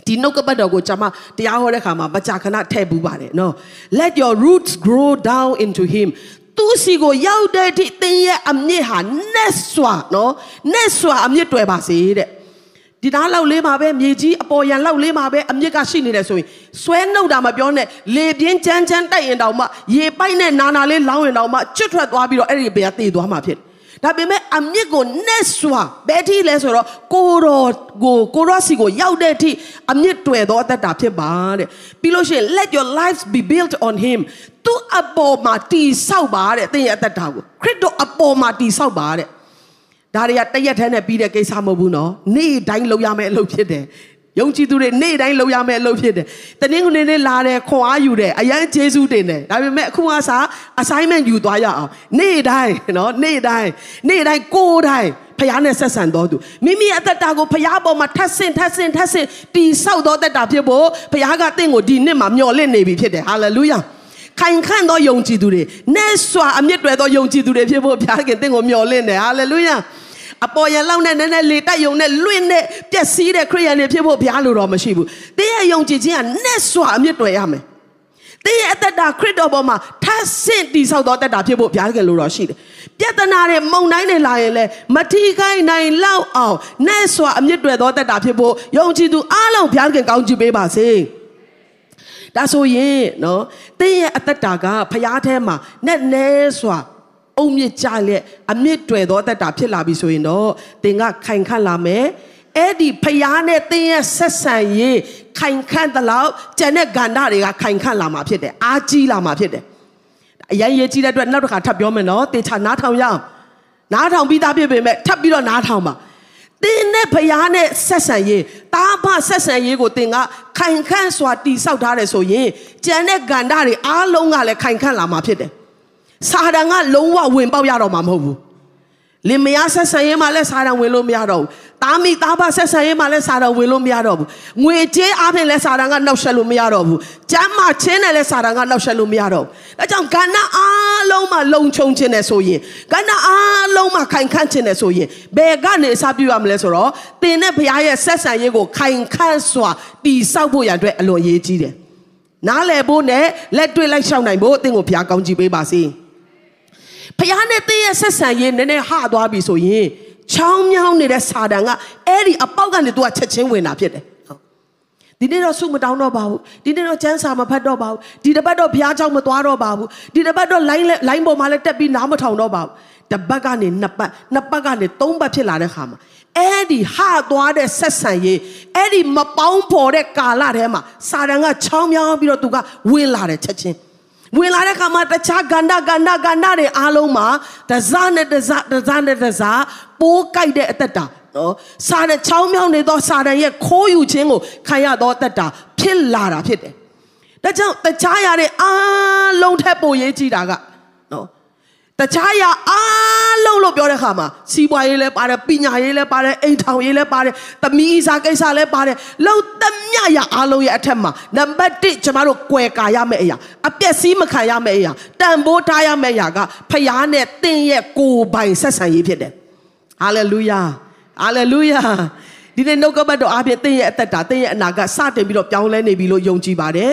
ဒီနှုတ်ကပတ်တော်ကိုကျွန်မတရားဟောတဲ့ခါမှာမကြာခဏထည့်ပူးပါတယ်နော် let your roots grow down into him သူစီကိုရောက်တဲ့အထိသင်ရဲ့အမြင့်ဟာနက်စွာနော်နက်စွာအမြင့်တွယ်ပါစေတဲ့ ဒီသားလောက်လေးမှာပဲမြေကြီးအပေါ်ရန်လောက်လေးမှာပဲအမြင့်ကရှိနေတယ်ဆိုရင်ဆွဲနှုတ်တာမပြောနဲ့လေပြင်းချမ်းချမ်းတိုက်ရင်တောင်မှရေပိုက်နဲ့နာနာလေးလောင်းရင်တောင်မှကျွတ်ထွက်သွားပြီးတော့အဲ့ဒီဘေးကတည်သွားမှာဖြစ်ဒါပေမဲ့အမြင့်ကိုနက်စွာဘယ်ထိလဲဆိုတော့ကိုတော်ကိုကိုရောစီကိုရောက်တဲ့အထိအမြင့်တွယ်သောအသက်တာဖြစ်ပါတဲ့ပြီးလို့ရှိရင် let your lives be built on him သူအပေါ်မှာတည်ဆောက်ပါတဲ့သင်ရဲ့အသက်တာကိုခရစ်တော်အပေါ်မှာတည်ဆောက်ပါတဲ့ ဒါတွေကတရက်တည်းနဲ့ပြီးတဲ့ကိစ္စမဟုတ်ဘူးနော်နေ့တိုင်းလုပ်ရမယ့်အလုပ်ဖြစ်တယ်ယုံကြည်သူတွေနေ့တိုင်းလုပ်ရမယ့်အလုပ်ဖြစ်တယ်။တနင်္ဂနွေနေ့လာတယ်ခွန်အားယူတယ်အရန်ကျေးဇူးတင်တယ်။ဒါပေမဲ့အခုကစား assignment ယူသွားရအောင်။နေ့တိုင်းနော်နေ့တိုင်းနေ့တိုင်းကိုယ်တိုင်းဖခင်နဲ့ဆက်ဆံတော်သူမိမိအသက်တာကိုဖခင်ပေါ်မှာထပ်ဆင့်ထပ်ဆင့်ထပ်ဆင့်တီဆောက်တော်သက်တာဖြစ်ဖို့ဖခင်ကတင့်ကိုဒီနှစ်မှာမျှော်လင့်နေပြီဖြစ်တယ်။ဟာလေလုယာ။ခိုင်ခန့်သောယုံကြည်သူတွေနဲ့စွာအမြင့်တွယ်သောယုံကြည်သူတွေဖြစ်ဖို့ဘုရားခင်တင့်ကိုမျှော်လင့်တယ်ဟာလေလုယာ။ အပေါ်ရန်လောက်နဲ့နည်းနည်းလေတိုက်ယုံနဲ့လွင့်နဲ့ပျက်စီးတဲ့ခရိယန်တွေဖြစ်ဖို့ဘုရားလိုတော့မရှိဘူး။တင်းရဲ့ယုံကြည်ခြင်းကနဲ့စွာအမြင့်တွယ်ရမယ်။တင်းရဲ့အသက်တာခရစ်တော်ပေါ်မှာထပ်ဆင့်တည်ဆောက်သောအသက်တာဖြစ်ဖို့ဘုရားကလိုတော့ရှိတယ်။ပြဿနာတွေမုံတိုင်းတွေလာရင်လည်းမထီခိုင်းနိုင်လောက်အောင်နဲ့စွာအမြင့်တွယ်သောအသက်တာဖြစ်ဖို့ယုံကြည်သူအားလုံးဘုရားကကောင်းချီးပေးပါစေ။ဒါဆိုရင်နော်တင်းရဲ့အသက်တာကဖရားထဲမှာနဲ့နဲစွာ အုံမြင့်ကြလက်အမြင့်တွယ်သောအသက်တာဖြစ်လာပြီဆိုရင်တော့သင်ကခိုင်ခန့်လာမယ်အဲ့ဒီဖျားနဲ့သင်ရဲ့ဆက်ဆံရေးခိုင်ခန့်သလောက်ကျန်တဲ့ကဏ္ဍတွေကခိုင်ခန့်လာမှာဖြစ်တယ်အားကြီးလာမှာဖြစ်တယ်အရင်ရေးကြီးတဲ့အတွက်နောက်တစ်ခါထပ်ပြောမယ်နော်တေချာနားထောင်ရအောင်နားထောင်ပြီးသားဖြစ်ပေမဲ့ထပ်ပြီးတော့နားထောင်ပါတင်းနဲ့ဖျားနဲ့ဆက်ဆံရေးတားဖဆက်ဆံရေးကိုတင်ကခိုင်ခန့်စွာတိဆောက်ထားတယ်ဆိုရင်ကျန်တဲ့ကဏ္ဍတွေအားလုံးကလည်းခိုင်ခန့်လာမှာဖြစ်တယ် စာတန်ကလုံးဝဝင်ပေါက်ရတော့မှာမဟုတ်ဘူးလင်မယားဆက်ဆံရေးမှာလည်းစာတန်ဝင်လို့မရတော့ဘူး။တာမီတာဖဆက်ဆံရေးမှာလည်းစာတန်ဝင်လို့မရတော့ဘူး။ငွေကြေးအားဖြင့်လည်းစာတန်ကနှောက်ယှက်လို့မရတော့ဘူး။ကျမ်းမာချင်းနဲ့လည်းစာတန်ကနှောက်ယှက်လို့မရတော့ဘူး။ဒါကြောင့်ကဏ္ဍအားလုံးမှာလုံခြုံခြင်းနဲ့ဆိုရင်ကဏ္ဍအားလုံးမှာခိုင်ခန့်ခြင်းနဲ့ဆိုရင်ဘယ်ကနေအစပြုရမလဲဆိုတော့သင်နဲ့ဘုရားရဲ့ဆက်ဆံရေးကိုခိုင်ခန့်စွာတည်ဆောက်ဖို့ရန်အတွက်အလွန်အရေးကြီးတယ်။နားလည်ဖို့နဲ့လက်တွေ့လိုက်ရှောက်နိုင်ဖို့အသင်ကိုဘုရားကောင်းချီးပေးပါစေ။ ဖခင်နဲ့တင်းရဲ့ဆက်ဆံရေးနည်းနည်းဟသွားပြီဆိုရင်ချောင်းမြောင်းနေတဲ့စာတန်ကအဲ့ဒီအပေါက်ကနေသူကချက်ချင်းဝင်တာဖြစ်တယ်ဒီနေ့တော့ဆုမတောင်းတော့ပါဘူးဒီနေ့တော့ကျမ်းစာမဖတ်တော့ပါဘူးဒီတစ်ပတ်တော့ဘုရားကျောင်းမသွားတော့ပါဘူးဒီတစ်ပတ်တော့ line line ပေါ်မှာလည်းတက်ပြီးနားမထောင်တော့ပါဘူးတစ်ပတ်ကနေနှစ်ပတ်နှစ်ပတ်ကနေသုံးပတ်ဖြစ်လာတဲ့ခါမှာအဲ့ဒီဟသွားတဲ့ဆက်ဆံရေးအဲ့ဒီမပေါင်းဖော်တဲ့ကာလထဲမှာစာတန်ကချောင်းမြောင်းပြီးတော့သူကဝင်လာတယ်ချက်ချင်း ဝင်လာတဲ့ခါမှာတခြားကန္တာကန္တာကန္တာတွေအားလုံးမှာတစားနဲ့တစားတစားနဲ့တစားပိုးကြိုက်တဲ့အသက်တာနော်စာတဲ့ချောင်းမြောင်းနေသောစာတန်ရဲ့ခိုးယူခြင်းကိုခံရသောအသက်တာဖြစ်လာတာဖြစ်တယ်။ဒါကြောင့်တခြားရတဲ့အားလုံးထက်ပိုရေးကြည့်တာကနော် တခြားရအားလုံးလို့ပြောတဲ့ခါမှာစီးပွားရေးလည်းပါတယ်ပညာရေးလည်းပါတယ်အိမ်ထောင်ရေးလည်းပါတယ်သမီးစားကိစ္စလည်းပါတယ်လုံသမျှရအားလုံးရဲ့အထက်မှာနံပါတ်1ကျမတို့ကွယ်ကာရမယ့်အရာအပြက်စီးမခံရမယ့်အရာတန်ဖိုးထားရမယ့်အရာကဖခင်နဲ့တင့်ရဲ့ကိုယ်ပိုင်ဆက်ဆံရေးဖြစ်တယ်ဟာလေလုယာဟာလေလုယာဒီနေ့နှုတ်ကပတ်တော်အားဖြင့်တင့်ရဲ့အသက်တာတင့်ရဲ့အနာဂတ်စတင်ပြီးတော့ပြောင်းလဲနေပြီလို့ယုံကြည်ပါတယ်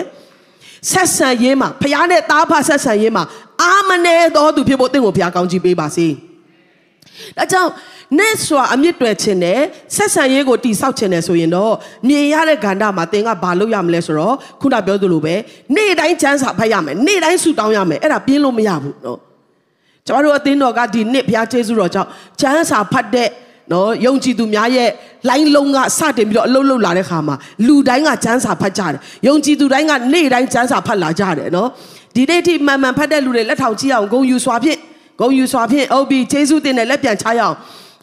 ဆက်ဆံရေးမှာဖခင်နဲ့သားဖဆက်ဆံရေးမှာအာမနေတော်သူဖြစ်ဖို့တင့်ကိုဘုရားကောင်းချီးပေးပါစေ။ဒါကြောင့်နဲ့စွာအမြင့်တွယ်ခြင်းနဲ့ဆက်ဆံရေးကိုတိဆောက်ခြင်းနဲ့ဆိုရင်တော့မြင်ရတဲ့ကဏ္ဍမှာသင်ကဘာလုပ်ရမလဲဆိုတော့ခုနပြောသလိုပဲနေ့တိုင်းချမ်းစာဖတ်ရမယ်နေ့တိုင်းဆူတောင်းရမယ်အဲ့ဒါပြင်းလို့မရဘူးနော်။ကျွန်တော်တို့အသင်းတော်ကဒီနှစ်ဘုရားကျေးဇူးတော်ကြောင့်ချမ်းစာဖတ်တဲ့ နော်ယုံကြည်သူများရဲ့လိုင်းလုံးကစတင်ပြီးတော့အလုံးလုံးလာတဲ့ခါမှာလူတိုင်းကစမ်းစာဖတ်ကြတယ်ယုံကြည်သူတိုင်းကနေ့တိုင်းစမ်းစာဖတ်လာကြတယ်နော်ဒီနေ့ထိမှန်မှန်ဖတ်တဲ့လူတွေလက်ထောင်ကြည့်အောင်ဂုံယူစွာဖြင့်ဂုံယူစွာဖြင့်ဟုတ်ပြီယေရှုတင်တဲ့လက်ပြန်ချရအောင်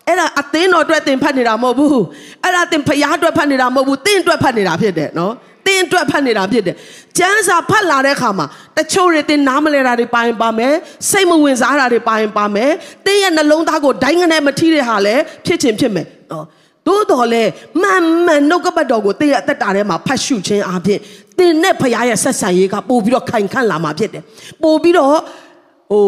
အဲ့ဒါအသင်းတော်အတွက်သင်ဖတ်နေတာမဟုတ်ဘူးအဲ့ဒါသင်ဖရားအတွက်ဖတ်နေတာမဟုတ်ဘူးသင်အတွက်ဖတ်နေတာဖြစ်တယ်နော် တင်းအတွက်ဖတ်နေတာဖြစ်တယ်။ကျမ်းစာဖတ်လာတဲ့အခါမှာတချို့တွေတင်းနားမလဲတာတွေပါရင်ပါမယ်။စိတ်မဝင်စားတာတွေပါရင်ပါမယ်။တင်းရဲ့နှလုံးသားကိုဒိုင်းကနေမထီးတဲ့ဟာလည်းဖြစ်ချင်းဖြစ်မယ်။နော်။သို့တော်လဲမှန်မှန်နှုတ်ကပတ်တော်ကိုတင်းရဲ့အသက်တာထဲမှာဖတ်ရှုခြင်းအပြင်တင်းနဲ့ဖရားရဲ့ဆက်ဆံရေးကပို့ပြီးတော့ခိုင်ခန့်လာမှာဖြစ်တယ်။ပို့ပြီးတော့ဟို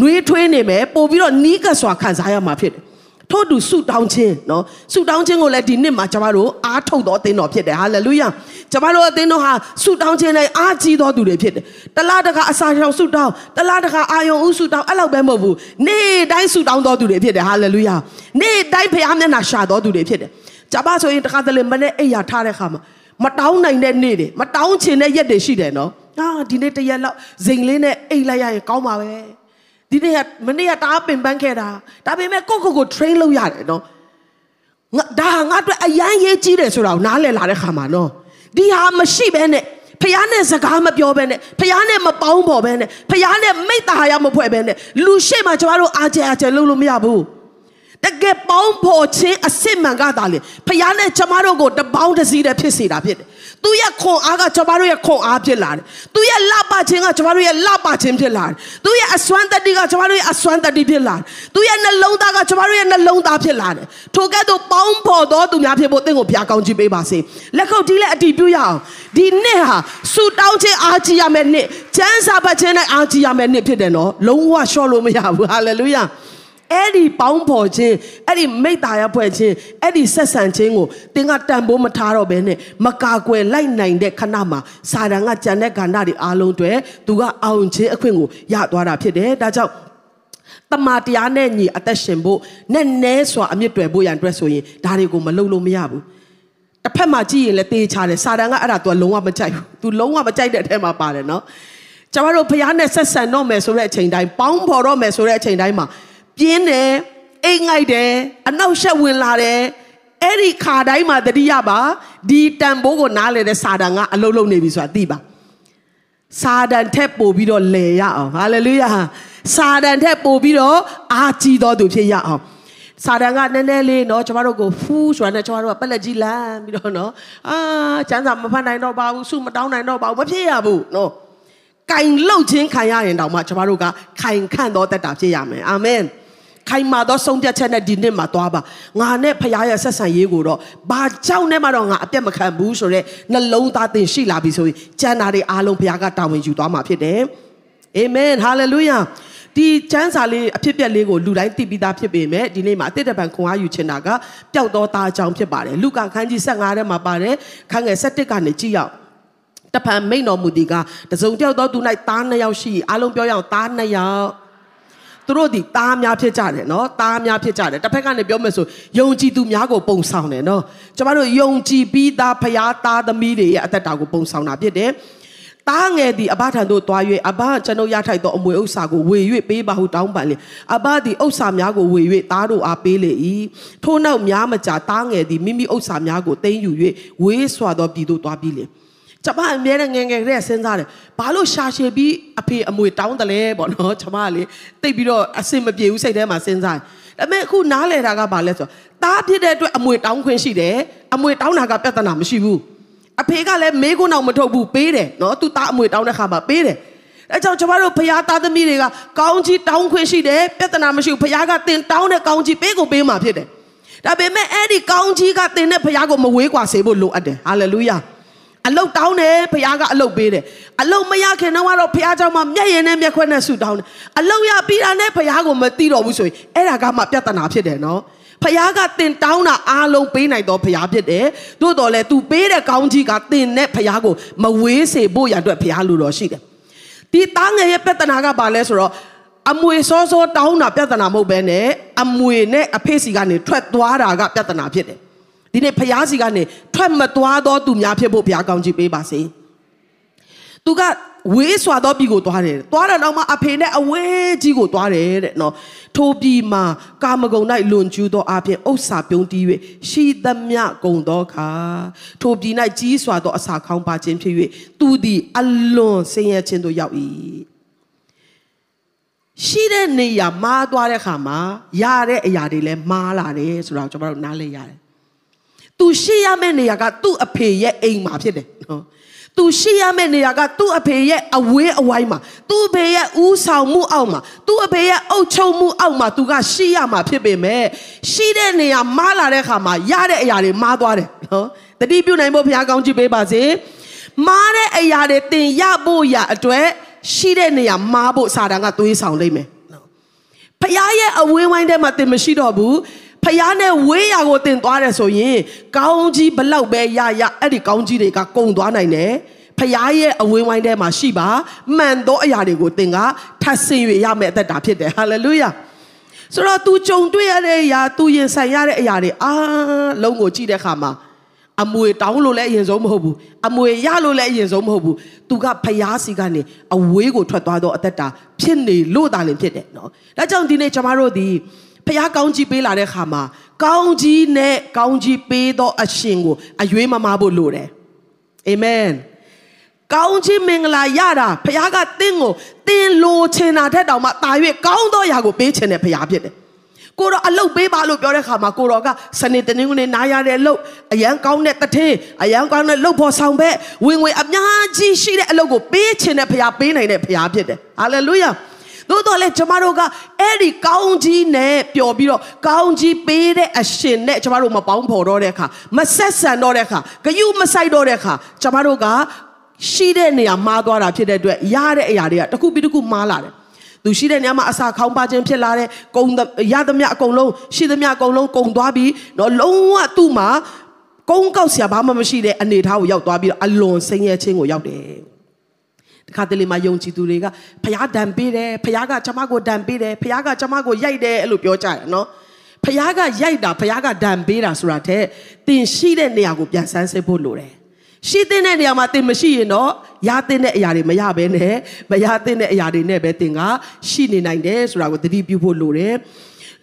နှွေးထွေးနေမယ်ပို့ပြီးတော့နီးကပ်စွာခံစားရမှာဖြစ်တယ်။ ထို့တူဆုတောင်းခြင်းနော်ဆုတောင်းခြင်းကိုလည်းဒီနှစ်မှာကျွန်တော်တို့အားထုတ်တော်အသင်းတော်ဖြစ်တယ်ဟာလေလုယာကျွန်တော်တို့အသင်းတော်ဟာဆုတောင်းခြင်းနဲ့အားကြီးတော်သူတွေဖြစ်တယ်တလားတခါအစာရှောင်ဆုတောင်းတလားတခါအာယုံဥဆုတောင်းအဲ့လောက်ပဲမဟုတ်ဘူးနေ့တိုင်းဆုတောင်းတော်သူတွေဖြစ်တယ်ဟာလေလုယာနေ့တိုင်းဖခင်မျက်နှာရှာတော်သူတွေဖြစ်တယ်ကျွန်မဆိုရင်တခါတလေမနေ့အိယာထားတဲ့ခါမှာမတောင်းနိုင်တဲ့နေ့တွေမတောင်းချင်တဲ့ရက်တွေရှိတယ်နော်အာဒီနေ့တရက်လောက်ဇိမ်လေးနဲ့အိတ်လိုက်ရရင်ကောင်းပါပဲ ဒီနေ့ကမနေ့ကတအားပင်ပန်းခဲ့တာဒါပေမဲ့ကိုကိုကို train လုပ်ရတယ်နော်ငါဒါငါအတွက်အရန်ရေးကြီးတယ်ဆိုတာကိုနားလည်လာတဲ့ခါမှာနော်ဒီဟာမရှိဘဲနဲ့ဖះနဲ့စကားမပြောဘဲနဲ့ဖះနဲ့မပေါင်းပေါ်ဘဲနဲ့ဖះနဲ့မိတ္တာဟာရမဖွဲ့ဘဲနဲ့လူရှိမှကျမတို့အားကျအားကျလုပ်လို့မရဘူး တကယ်ပေါင်းဖော်ခြင်းအစစ်မှန်ကသာလေဖះနဲ့ကျမတို့ကိုတပေါင်းတစည်းတည်းဖြစ်စေတာဖြစ်တယ်သူရဲ့ခွန်အားကကျမတို့ရဲ့ခွန်အားဖြစ်လာတယ်သူရဲ့လပခြင်းကကျမတို့ရဲ့လပခြင်းဖြစ်လာတယ်သူရဲ့အစွမ်းတတိကကျမတို့ရဲ့အစွမ်းတတိဖြစ်လာတယ်သူရဲ့နှလုံးသားကကျမတို့ရဲ့နှလုံးသားဖြစ်လာတယ်ထိုကဲ့သို့ပေါင်းဖော်သောသူများဖြစ်ဖို့တင့်ကိုဘုရားကောင်းချီးပေးပါစေလက်ခုပ်တီးလက်အတီးပြုရအောင်ဒီနှစ်ဟာဆူတောင်းခြင်းအားကြီးရမယ့်နှစ်ကျမ်းစာပတ်ခြင်းနဲ့အားကြီးရမယ့်နှစ်ဖြစ်တယ်နော်လုံးဝရှော့လို့မရဘူးဟာလေလုယာ အဲ့ဒီပေါင်းဖော်ခြင်းအဲ့ဒီမိတ္တာရဖွဲ့ခြင်းအဲ့ဒီဆက်ဆံခြင်းကိုသင်ကတန်ဖိုးမထားတော့ဘဲနဲ့မကာကွယ်လိုက်နိုင်တဲ့ခဏမှာစာတန်ကကြံတဲ့ကဏ္ဍတွေအားလုံးတွေသူကအောင်ခြင်းအခွင့်ကိုရသွားတာဖြစ်တယ်ဒါကြောင့်တမာတရားနဲ့ညီအသက်ရှင်ဖို့နဲ့နဲစွာအမြင့်တွယ်ဖို့ရန်အတွက်ဆိုရင်ဒါတွေကိုမလုပ်လို့မရဘူးတစ်ဖက်မှာကြည့်ရင်လည်းတေးချတယ်စာတန်ကအဲ့ဒါ तू လုံးဝမကြိုက်ဘူး तू လုံးဝမကြိုက်တဲ့အထက်မှာပါတယ်နော်ကျွန်တော်တို့ဖះနဲ့ဆက်ဆံတော့မယ်ဆိုတဲ့အချိန်တိုင်းပေါင်းဖော်တော့မယ်ဆိုတဲ့အချိန်တိုင်းမှာ ပြင်းတယ်အိတ်ငိုက်တယ်အနောက်ရှက်ဝင်လာတယ်အဲ့ဒီခါတိုင်းမှာတတိယပါဒီတန်ဖိုးကိုနားလေတဲ့စာတန်ကအလုံးလုံးနေပြီဆိုတာသိပါစာတန်ထက်ပို့ပြီးတော့လဲရအောင်ဟာလေလုယာစာတန်ထက်ပို့ပြီးတော့အာကြီးတော်သူဖြစ်ရအောင်စာတန်ကနည်းနည်းလေးနော်ကျမတို့ကိုဖူးဆိုတာနဲ့ကျမတို့ကပက်လက်ကြီးလမ်းပြီးတော့နော်အာကျန်းစာမဖတ်နိုင်တော့ပါဘူးစုမတောင်းနိုင်တော့ပါဘူးမဖြစ်ရဘူးနော်ကင်လှုပ်ခြင်းခံရရင်တောင်မှကျမတို့ကခိုင်ခန့်တော်တတ်တာဖြစ်ရမယ်အာမင် ခိုင်မာသောဆုံးဖြတ်ချက်နဲ့ဒီနှစ်မှာသွားပါငါနဲ့ဖခင်ရဲ့ဆက်ဆံရေးကိုတော့ဘာကြောင့်နဲ့မှတော့ငါအပြတ်မခံဘူးဆိုတော့နှလုံးသားသင်ရှိလာပြီဆိုရင်ကျန်တာတွေအားလုံးဖခင်ကတာဝန်ယူသွားမှာဖြစ်တယ်အာမင်ဟာလေလုယာဒီချမ်းစာလေးအဖြစ်ပြက်လေးကိုလူတိုင်းသိပြီးသားဖြစ်ပေမဲ့ဒီနေ့မှာအတိတ်တပံခွန်အားယူချင်တာကပျောက်သောသားအကြောင်းဖြစ်ပါတယ်လူကာခန်းကြီး15ထဲမှာပါတယ်ခန်းငယ်17ကနေကြည့်ရအောင်တပံမိန်တော်မူဒီကတစုံတယောက်သောသူ၌သားနှစ်ယောက်ရှိအားလုံးပြောရအောင်သားနှစ်ယောက် သူတို့ဒီသားများဖြစ်ကြတယ်နော်သားများဖြစ်ကြတယ်တစ်ဖက်ကနေပြောမယ်ဆိုယုံကြည်သူများကိုပုံဆောင်တယ်နော်ကျမတို့ယုံကြည်ပြီးသားဖရားသားသမီးတွေရဲ့အသက်တာကိုပုံဆောင်တာဖြစ်တယ်တားငယ်သည်အဘထံသို့တွား၍အဘကျွန်ုပ်ရထိုက်သောအမွေဥစ္စာကိုဝေ၍ပေးပါဟုတောင်းပန်လေအဘသည်ဥစ္စာများကိုဝေ၍သားတို့အားပေးလေ၏ထို့နောက်များမကြာတားငယ်သည်မိမိဥစ္စာများကိုသိမ်းယူ၍ဝေးစွာသောပြည်သို့တွားပြီးလေ ကျွန်မအမြဲတမ်းငယ်ငယ်ကလေးစဉ်းစားတယ်ဘာလို့ရှာရှည်ပြီးအဖေအမွေတောင်းတယ်လဲပေါ့နော်ကျွန်မကလေတိတ်ပြီးတော့အစင်မပြေဘူးစိတ်ထဲမှာစဉ်းစားတယ်ဒါပေမဲ့အခုနားလဲတာကဘာလဲဆိုတော့တားဖြစ်တဲ့အတွက်အမွေတောင်းခွင့်ရှိတယ်အမွေတောင်းတာကပြဿနာမရှိဘူးအဖေကလည်းမေးခွန်းတော့မထုတ်ဘူးပေးတယ်နော်သူတားအမွေတောင်းတဲ့ခါမှာပေးတယ်အဲကြောင့်ကျွန်တော်တို့ဖရားသားသမီးတွေကကောင်းကြီးတောင်းခွင့်ရှိတယ်ပြဿနာမရှိဘူးဖရားကတင်တောင်းတဲ့ကောင်းကြီးပေးကိုပေးမှာဖြစ်တယ်ဒါပေမဲ့အဲ့ဒီကောင်းကြီးကတင်တဲ့ဖရားကိုမဝေးကွာစေဖို့လိုအပ်တယ်ဟာလေလုယာ အလုတ်တောင်းတယ်ဖခင်ကအလုတ်ပေးတယ်အလုတ်မရခင်တော့ကတော့ဖခင်เจ้าမှာမျက်ရည်နဲ့မျက်ခွက်နဲ့ဆူတောင်းတယ်အလုတ်ရပြီးတာနဲ့ဖခင်ကိုမသိတော့ဘူးဆိုရင်အဲ့ဒါကမှပြဿနာဖြစ်တယ်နော်ဖခင်ကတင်တောင်းတာအားလုံးပေးနိုင်တော့ဖခင်ဖြစ်တယ်သို့တော်လဲ तू ပေးတဲ့ကောင်းကြီးကတင်နဲ့ဖခင်ကိုမဝေးစေဖို့ရအတွက်ဖခင်လိုတော်ရှိတယ်ဒီတားငယ်ရဲ့ပြဿနာကဘာလဲဆိုတော့အမွေစောစောတောင်းတာပြဿနာမဟုတ်ဘဲနဲ့အမွေနဲ့အဖေစီကနေထွက်သွားတာကပြဿနာဖြစ်တယ် ဒီနေ့ဖျားစီကနေထွက်မသွားတော့သူများဖြစ်ဖို့ဘုရားကောင်းချီးပေးပါစေသူကဝေးစွာသောပြည်ကိုသွားတယ်သွားတော့တော့မှအဖေနဲ့အဝေးကြီးကိုသွားတယ်တဲ့နော်ထိုပြည်မှာကာမဂုဏ်၌လွန်ကျူးသောအပြင်ဥစ္စာပြုံးတီး၍ရှိသမျှကုံသောခါထိုပြည်၌ကြီးစွာသောအစာခေါင်းပါခြင်းဖြစ်၍သူသည်အလွန်ဆင်းရဲခြင်းသို့ရောက်၏ရှိတဲ့နေရာမားသွားတဲ့ခါမှာရတဲ့အရာတွေလည်းမားလာတယ်ဆိုတော့ကျွန်တော်တို့နားလည်ရတယ် သူရှိရမယ့်နေရာကသူ့အဖေရဲ့အိမ်မှာဖြစ်တယ်နော်သူရှိရမယ့်နေရာကသူ့အဖေရဲ့အဝေးအဝိုင်းမှာသူ့အဖေရဲ့ဦးဆောင်မှုအောက်မှာသူ့အဖေရဲ့အုပ်ချုပ်မှုအောက်မှာသူကရှိရမှာဖြစ်ပေမဲ့ရှိတဲ့နေရာမားလာတဲ့ခါမှာရတဲ့အရာတွေမားသွားတယ်နော်တတိပြုနိုင်ဖို့ဘုရားကောင်းချီးပေးပါစေမားတဲ့အရာတွေတင်ရဖို့ရအတွက်ရှိတဲ့နေရာမားဖို့စာတန်ကသွေးဆောင်လိမ့်မယ်နော်ဘုရားရဲ့အဝေးဝိုင်းထဲမှာတင်မရှိတော့ဘူး ဖျားနဲ့ဝေးရာကိုတင်သွားတယ်ဆိုရင်ကောင်းကြီးဘလောက်ပဲရရအဲ့ဒီကောင်းကြီးတွေကကုံသွားနိုင်တယ်ဖျားရဲ့အဝင်းဝိုင်းထဲမှာရှိပါမှန်သောအရာတွေကိုသင်ကထပ်ဆင်၍ရမယ့်အသက်တာဖြစ်တယ်ဟာလေလုယာဆိုတော့ तू ကြုံတွေ့ရတဲ့အရာ तू ရင်ဆိုင်ရတဲ့အရာတွေအားလုံးကိုကြည့်တဲ့အခါမှာအမွေတောင်းလို့လည်းအရင်ဆုံးမဟုတ်ဘူးအမွေရလို့လည်းအရင်ဆုံးမဟုတ်ဘူးသူကဖျားစီကနေအဝေးကိုထွက်သွားတော့အသက်တာဖြစ်နေလို့တာလည်းဖြစ်တယ်နော်ဒါကြောင့်ဒီနေ့ကျွန်တော်တို့ဒီ ဖះကောင်းကြီးပေးလာတဲ့ခါမှာကောင်းကြီးနဲ့ကောင်းကြီးပေးသောအရှင်ကိုအယွေးမမဖို့လိုတယ်အာမင်ကောင်းကြီးမင်္ဂလာရတာဖះကတင်းကိုတင်းလိုချင်တာထက်တောင်မှတာ၍ကောင်းသောຢာကိုပေးချင်တဲ့ဖះဖြစ်တယ်ကိုတော့အလုတ်ပေးပါလို့ပြောတဲ့ခါမှာကိုတော့ကစနေတနင်္ဂနွေနားရတဲ့လုတ်အရန်ကောင်းတဲ့တထင်းအရန်ကောင်းတဲ့လုတ်ဖို့ဆောင်ဘက်ဝင်ဝင်အများကြီးရှိတဲ့အလုတ်ကိုပေးချင်တဲ့ဖះပေးနိုင်တဲ့ဖះဖြစ်တယ်ဟာလေလုယာ သို့တော်လည်းကျမတို့ကအဲ့ဒီကောင်းကြီးနဲ့ပျော်ပြီးတော့ကောင်းကြီးပေးတဲ့အရှင်နဲ့ကျမတို့မပေါင်းဖော်တော့တဲ့အခါမဆက်ဆံတော့တဲ့အခါဂယုမဆိုင်တော့တဲ့အခါကျမတို့ကရှိတဲ့နေရာမှားသွားတာဖြစ်တဲ့အတွက်ရတဲ့အရာတွေကတစ်ခုပြီးတစ်ခုမှားလာတယ်သူရှိတဲ့နေရာမှာအစာခေါင်းပါခြင်းဖြစ်လာတဲ့ကုံရသမျှအကုန်လုံးရှိသမျှအကုန်လုံးကုံသွားပြီးတော့လုံးဝသူ့မှာကုန်းကောက်ဆရာဘာမှမရှိတဲ့အနေအထားကိုရောက်သွားပြီးတော့အလွန်ဆင်းရဲခြင်းကိုရောက်တယ် ခါတလေမှာယုံကြည်သူတွေကဖះဒံပေးတယ်ဖះကကျမကိုဒံပေးတယ်ဖះကကျမကိုရိုက်တယ်အဲ့လိုပြောကြတယ်နော်ဖះကရိုက်တာဖះကဒံပေးတာဆိုတာတဲ့တင်ရှိတဲ့နေရာကိုပြန်ဆန်းစစ်ဖို့လိုတယ်ရှိတဲ့နေရာမှာတင်မရှိရင်တော့ရတဲ့အရာတွေမရဘဲနဲ့မရတဲ့အရာတွေနဲ့ပဲတင်ကရှိနေနိုင်တယ်ဆိုတာကိုသတိပြုဖို့လိုတယ်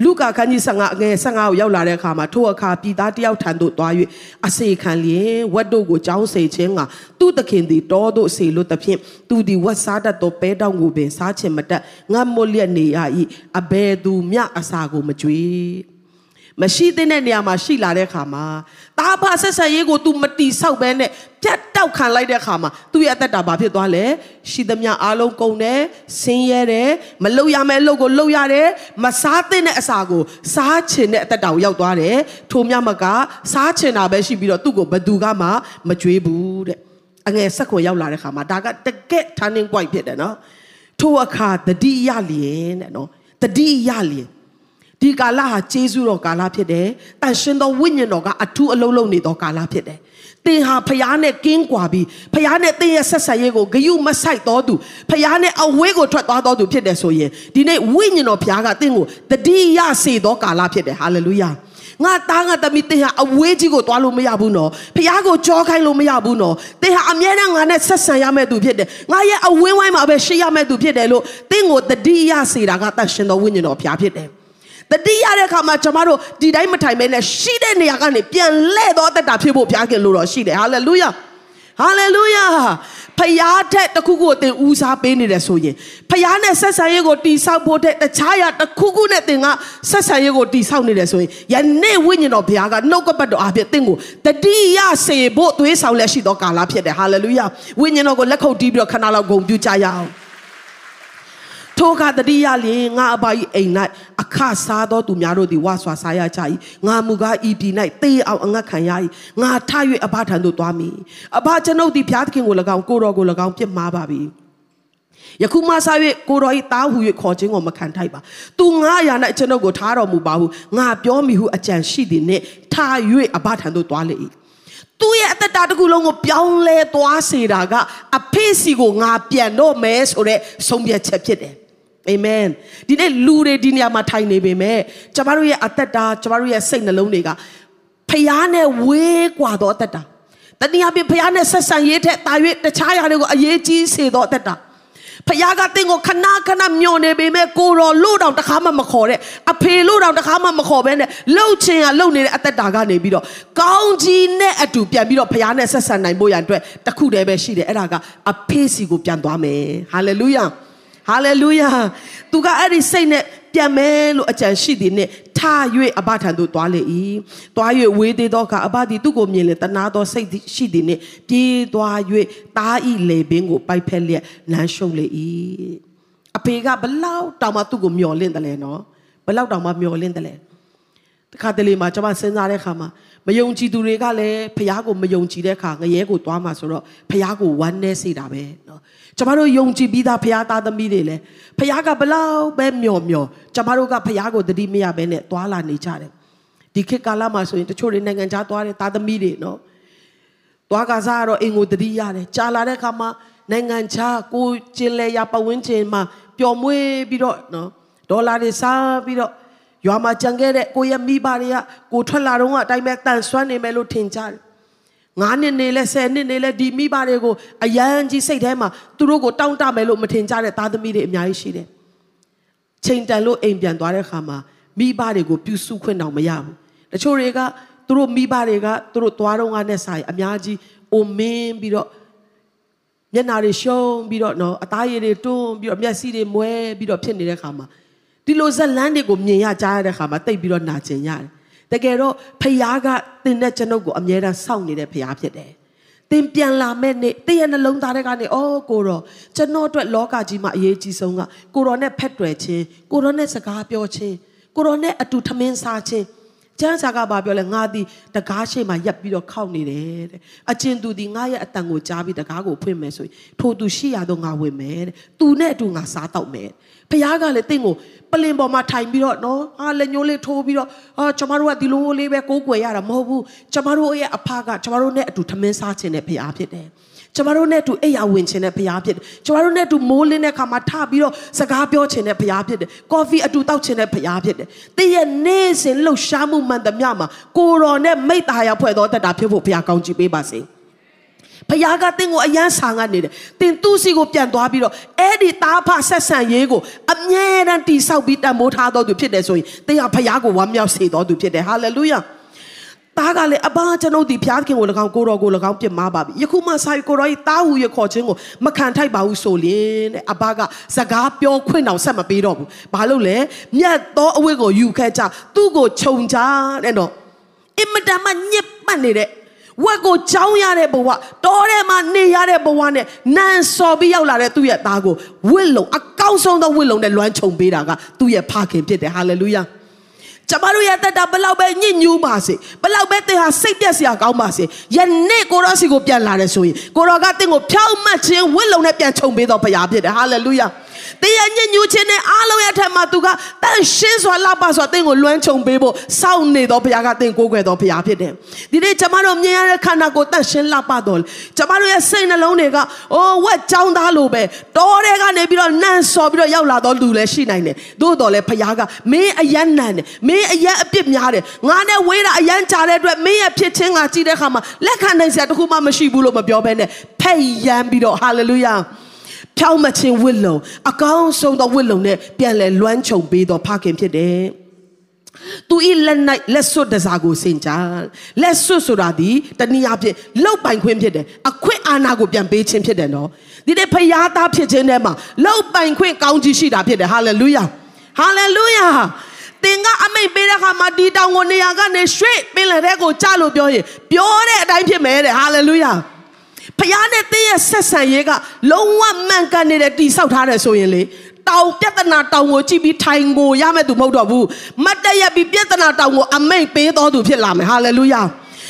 လူကာခန်းကြီး15အငယ်15ကိုရောက်လာတဲ့အခါမှာထိုအခါပြည်သားတယောက်ထံသို့သွား၍အစေခံလျင်ဝတ်တို့ကိုကြောင်းစေခြင်းကသူ့သခင်သည်တောသို့ဆေလို့သဖြင့်သူသည်ဝတ်စားတတ်သောပဲတောင်ကိုပင်စားခြင်းမတတ်ငတ်မွလျက်နေရ၏အဘယ်သူမျှအစာကိုမကြွေ မရှိသင့်တဲ့နေရာမှာရှိလာတဲ့အခါမှာတာဖဆက်ဆံရေးကို तू မတီဆောက်ဘဲနဲ့ပြတ်တောက်ခံလိုက်တဲ့အခါမှာသူ့ရဲ့အသက်တာဘာဖြစ်သွားလဲရှိသမျှအားလုံးကုန်တယ်ဆင်းရဲတယ်မလုပ်ရမယ့်အလုပ်ကိုလုပ်ရတယ်မစားသင့်တဲ့အစာကိုစားချင်တဲ့အသက်တာကိုရောက်သွားတယ်ထိုမြမကစားချင်တာပဲရှိပြီးတော့သူ့ကိုဘယ်သူကမှမကြွေးဘူးတဲ့အငယ်ဆက်ခွန်ရောက်လာတဲ့ခါမှာဒါကတကက် turning point ဖြစ်တယ်နော်ထိုအခါတတိယလျင်တဲ့နော်တတိယလျင် ဒီကာလဟာကျေးဇူးတော်ကာလဖြစ်တယ်။တန်ရှင်သောဝိညာဉ်တော်ကအထူးအလုံးလုံးနေသောကာလဖြစ်တယ်။သင်ဟာဖျားနဲ့ကင်းကွာပြီးဖျားနဲ့သင်ရဲ့ဆက်ဆံရေးကိုဂယုမဆိုင်တော်သူဖျားနဲ့အဝေးကိုထွက်သွားတော်သူဖြစ်တယ်ဆိုရင်ဒီနေ့ဝိညာဉ်တော်ဖျားကသင်ကိုတတိယစေသောကာလဖြစ်တယ်။ဟာလေလုယာ။ငါသားငါသမီးသင်ဟာအဝေးကြီးကိုသွားလို့မရဘူးနော်ဖះကိုကြောခိုင်းလို့မရဘူးနော်သင်ဟာအမြဲတမ်းငါနဲ့ဆက်ဆံရမယ့်သူဖြစ်တယ်ငါရဲ့အဝင်းဝိုင်းမှာပဲရှိရမယ့်သူဖြစ်တယ်လို့သင်ကိုတတိယစေတာကတန်ရှင်တော်ဝိညာဉ်တော်ဖះဖြစ်တယ် တတိရတဲ့အခါမှာကျမတို့ဒီတိုင်းမထိုင်မဲနဲ့ရှိတဲ့နေရာကနေပြန်လဲ့တော့အသက်တာဖြစ်ဖို့ဘုရားခင်လို့တော့ရှိတယ်ဟာလေလုယာဟာလေလုယာဖယားတဲ့တခုခုကိုသင်ဦးစားပေးနေတယ်ဆိုရင်ဖယားနဲ့ဆက်ဆံရေးကိုတိဆောက်ဖို့တဲ့တခြားရတခုခုနဲ့သင်ကဆက်ဆံရေးကိုတိဆောက်နေတယ်ဆိုရင်ယနေ့ဝိညာဉ်တော်ဘုရားကနှုတ်ကပတ်တော်အဖြစ်သင်ကိုတတိယစေဖို့သွေးဆောင်လက်ရှိသောကာလဖြစ်တယ်ဟာလေလုယာဝိညာဉ်တော်ကိုလက်ခုပ်တီးပြီးတော့ခဏလောက်ဂုဏ်ပြုကြရအောင် ထိုကတတိယလျင်ငါအဘဤအိမ်၌အခစားသောသူများတို့သည်ဝါစွာစားရကြ၏ငါမူကားဤပြည်၌တေးအောင်အငတ်ခံရ၏ငါထ၍အဘထံသို့သွားမည်အဘကျွန်ုပ်သည်ဘုရားသခင်ကို၎င်းကိုတော်ကို၎င်းပြစ်မှားပါပြီယခုမှစ၍ကိုတော်ဤတားဟူ၍ခေါ်ခြင်းကိုမခံထိုက်ပါသူငါရာ၌ကျွန်ုပ်ကိုထားတော်မူပါဟုငါပြောမိဟုအကြံရှိသည်နှင့်ထ၍အဘထံသို့သွားလေ၏သူ့ရဲ့အသက်တာတစ်ခုလုံးကိုပြောင်းလဲသွားစေတာကအဖေစီကိုငါပြန်တော့မယ်ဆိုတဲ့ဆုံးဖြတ်ချက်ဖြစ်တယ် အာမင်ဒီနေ့လူတွေဒီနေရာမှာထိုင်နေပေမဲ့ကျမတို့ရဲ့အသက်တာကျမတို့ရဲ့စိတ်နှလုံးတွေကဖျားနဲ့ဝေးกว่าသောအသက်တာတနည်းအားဖြင့်ဖျားနဲ့ဆက်ဆံရေးထက်တာ၍တခြားຢာတွေကိုအရေးကြီးစေသောအသက်တာဖခင်ကတင်းကိုခဏခဏမျောနေပေမဲ့ကိုတော်လို့တောင်တခါမှမခေါ်တဲ့အဖေလို့တောင်တခါမှမခေါ်ဘဲနဲ့လှုပ်ချင်ရလှုပ်နေတဲ့အသက်တာကနေပြီးတော့ကောင်းကြီးနဲ့အတူပြန်ပြီးတော့ဖခင်နဲ့ဆက်ဆံနိုင်ဖို့ရန်အတွက်တခုတည်းပဲရှိတယ်အဲ့ဒါကအဖေစီကိုပြန်သွားမယ်ဟာလေလုယာ ဟာလေလုယာသူကအဲ့ဒီစိတ်နဲ့ပြန်မဲလို့အကြံရှိသည်နှင့်ထ၍အဘထံသို့သွားလေ၏သွား၍ဝေးသေးသောအခါအဘသည်သူ့ကိုမြင်လေတနာသောစိတ်ရှိသည်နှင့်ပြေးသွား၍တားဤလေပင်ကိုပိုက်ဖက်လျက်လမ်းရှုံးလေ၏အဖေကဘလောက်တောင်မှသူ့ကိုမျောလင့်တယ်လဲနော်ဘလောက်တောင်မှမျောလင့်တယ်လဲတခါတလေမှာကျွန်မစဉ်းစားတဲ့အခါမှာမယုံကြည်သူတွေကလည်းဖះကိုမယုံကြည်တဲ့အခါငရဲကိုသွားမှာဆိုတော့ဖះကိုဝမ်းနေစေတာပဲနော် ကျမတို့ယုံကြည်ပြီးသားဖရာသားသမီးတွေလည်းဖရာကဘလောက်ပဲမျောမျောကျမတို့ကဖရာကိုတတိမရပဲနဲ့သွာလာနေကြတယ်ဒီခေတ်ကာလမှာဆိုရင်တချို့တွေနိုင်ငံခြားသွားတဲ့သားသမီးတွေနော်သွားကစားတော့အင်ကိုတတိရတယ်ကြာလာတဲ့အခါမှာနိုင်ငံခြားကိုကျင်လဲရပဝင်းချင်းမှာပျော်မွေးပြီးတော့နော်ဒေါ်လာတွေစားပြီးတော့ရွာမှာကြံခဲ့တဲ့ကိုရဲ့မိဘတွေကကိုထွက်လာတော့အတိုင်းပဲတန်ဆွမ်းနေမယ်လို့ထင်ကြတယ် ငါးနှစ်နေလဲဆယ်နှစ်နေလဲဒီမိဘတွေကိုအယမ်းကြီးစိတ်ထဲမှာသူတို့ကိုတောင်းတမယ်လို့မထင်ကြတဲ့သားသမီးတွေအများကြီးရှိတယ်ချိန်တန်လို့အိမ်ပြန်သွားတဲ့ခါမှာမိဘတွေကိုပြုစုခွင့်တောင်မရဘူးတချို့တွေကသူတို့မိဘတွေကသူတို့သွားတော့ကနဲ့ဆိုင်အများကြီးအိုမင်းပြီးတော့မျက်နာတွေရှုံးပြီးတော့နော်အသားရည်တွေတွန်းပြီးတော့မျက်စိတွေမွဲပြီးတော့ဖြစ်နေတဲ့ခါမှာဒီလိုဇက်လန်းတွေကိုမြင်ရကြားရတဲ့ခါမှာတိတ်ပြီးတော့နာကျင်ရတယ် တကယ်တော့ဖယားကတင်တဲ့ကျွန်ုပ်ကိုအမြဲတမ်းစောင့်နေတဲ့ဖယားဖြစ်တယ်တင်ပြန်လာမဲ့နေ့တည့်ရနှလုံးသားထဲကနေအော်ကိုတော့ကျွန်တော်အတွက်လောကကြီးမှာအရေးကြီးဆုံးကကိုတော်နဲ့ဖက်တွယ်ခြင်းကိုတော်နဲ့စကားပြောခြင်းကိုတော်နဲ့အတူထမင်းစားခြင်းကျမ်းစာကဘာပြောလဲငါသည်တကားရှိမှရက်ပြီးတော့ခောက်နေတယ်တဲ့အကျဉ်သူသည်ငါရဲ့အတန်ကိုကြားပြီးတကားကိုဖွင့်မယ်ဆိုရင်ထိုသူရှိရတော့ငါဝင်မယ်တဲ့သူနဲ့အတူငါစားတော့မယ် ဖခင်ကလည်းတင့်ကိုပလင်ပေါ်မှာထိုင်ပြီးတော့နော်ဟာလက်ညှိုးလေးထိုးပြီးတော့အာကျမတို့ကဒီလိုလေးပဲကိုးကွယ်ရတာမဟုတ်ဘူးကျမတို့ရဲ့အဖကကျမတို့နဲ့အတူထမင်းစားခြင်းနဲ့ဖခင်ဖြစ်တယ်ကျမတို့နဲ့အတူအိယာဝင်ခြင်းနဲ့ဘုရားဖြစ်တယ်။ကျမတို့နဲ့အတူမိုးလင်းတဲ့အခါမှာထပြီးတော့စကားပြောခြင်းနဲ့ဘုရားဖြစ်တယ်။ကော်ဖီအတူတောက်ခြင်းနဲ့ဘုရားဖြစ်တယ်။တည့်ရဲ့နေ့စဉ်လှုပ်ရှားမှုမှန်သမျှမှာကိုတော်နဲ့မိတ္တာယာဖွဲ့တော်တတ်တာဖြစ်ဖို့ဘုရားကောင်းချီးပေးပါစေ။ ဖခင်ကတင့်ကိုအယမ်းဆာငတ်နေတယ်တင်သူ့စီကိုပြန်သွားပြီးတော့အဲ့ဒီသားဖဆက်ဆံရေးကိုအမြဲတမ်းတိဆောက်ပြီးတန်မိုးထားတော်သူဖြစ်တယ်ဆိုရင်တင်ကဖခင်ကိုဝမ်းမြောက်စေတော်သူဖြစ်တယ်ဟာလေလုယာသားကလည်းအဘကျွန်ုပ်ဒီဖျားခင်ကို၎င်းကိုတော်ကို၎င်းပြစ်မှားပါပြီယခုမှစာရီကိုတော်ဤသားဟူရခေါ်ခြင်းကိုမခံထိုက်ပါဘူးဆိုလျင်တဲ့အဘကစကားပြောခွင့်တောင်ဆက်မပေးတော့ဘူးဘာလို့လဲမြတ်သောအဝတ်ကိုယူခဲ့ကြသူ့ကိုခြုံကြတဲ့တော့အင်မတန်မှညစ်ပတ်နေတဲ့ ဝက်ကိုကြောင်းရတဲ့ဘဝတောထဲမှာနေရတဲ့ဘဝနဲ့နန်စော်ပြီးရောက်လာတဲ့သူ့ရဲ့သားကိုဝစ်လုံအကောင်းဆုံးသောဝစ်လုံနဲ့လွမ်းခြုံပေးတာကသူ့ရဲ့ဖခင်ဖြစ်တယ်ဟာလေလုယာကျမတို့ရဲ့တက်တာဘလောက်ပဲညစ်ညူးပါစေဘလောက်ပဲသင်ဟာစိတ်ပြက်စရာကောင်းပါစေယနေ့ကိုရောစီကိုပြန်လာတယ်ဆိုရင်ကိုရောကသင်ကိုဖြောင်းမှတ်ခြင်းဝစ်လုံနဲ့ပြန်ခြုံပေးတော်ဘုရားဖြစ်တယ်ဟာလေလုယာ သင်ရဲ့ညစ်ညူးခြင်းနဲ့အားလုံးရဲ့ထက်မှာသူကတန်ရှင်းစွာလောက်ပါစွာသင်ကိုလွမ်းခြုံပေးဖို့စောင့်နေတော်ဘုရားကသင်ကိုးကွယ်တော်ဘုရားဖြစ်တယ်ဒီနေ့ကျမတို့မြင်ရတဲ့ခန္ဓာကိုယ်တန်ရှင်းလောက်ပါတော်ကျမတို့ရဲ့စိတ်နှလုံးတွေကအိုးဝက်ကြောင်းသားလိုပဲတော်တဲ့ကနေပြီးတော့နန့်စော်ပြီးတော့ရောက်လာတော်လူလည်းရှိနိုင်တယ်သို့တော်လည်းဘုရားကမင်းအယံနန်တယ်မင်းအယံအပြစ်များတယ်ငါနဲ့ဝေးတာအယံကြတဲ့အတွက်မင်းရဲ့ဖြစ်ခြင်းကကြည့်တဲ့အခါမှာလက်ခံနိုင်စရာတခုမှမရှိဘူးလို့မပြောဘဲနဲ့ဖက်ယံပြီးတော့ဟာလေလုယာ ဖြောင်းမခြင်းဝစ်လုံအကောင်းဆုံးသောဝစ်လုံနဲ့ပြန်လဲလွမ်းခြုံပေးတော်ဖခင်ဖြစ်တယ်သူဤလက်၌လက်စွတ်တစားကိုစင်ကြလက်စွတ်ဆိုတာဒီတနည်းအားဖြင့်လောက်ပိုင်ခွင့်ဖြစ်တယ်အခွင့်အာဏာကိုပြန်ပေးခြင်းဖြစ်တယ်နော်ဒီနေ့ဖယားသားဖြစ်ခြင်းထဲမှာလောက်ပိုင်ခွင့်ကောင်းကြီးရှိတာဖြစ်တယ်ဟာလေလုယာဟာလေလုယာသင်ကအမိတ်ပေးတဲ့အခါမှာဒီတောင်ကိုနေရာကနေရွှေ့ပင်လယ်ထဲကိုကြလို့ပြောရင်ပြောတဲ့အတိုင်းဖြစ်မယ်တဲ့ဟာလေလုယာ ဖယားနဲ့သင်ရဲ့ဆက်ဆံရေးကလုံးဝမှန်ကန်နေတဲ့တိဆောက်ထားတယ်ဆိုရင်လေတောင်ပြဿနာတောင်ကိုကြည့်ပြီးထိုင်ကိုရမဲ့သူမဟုတ်တော့ဘူးမတ်တရက်ပြီးပြဿနာတောင်ကိုအမိတ်ပေးတော်သူဖြစ်လာမယ်ဟာလေလုယာ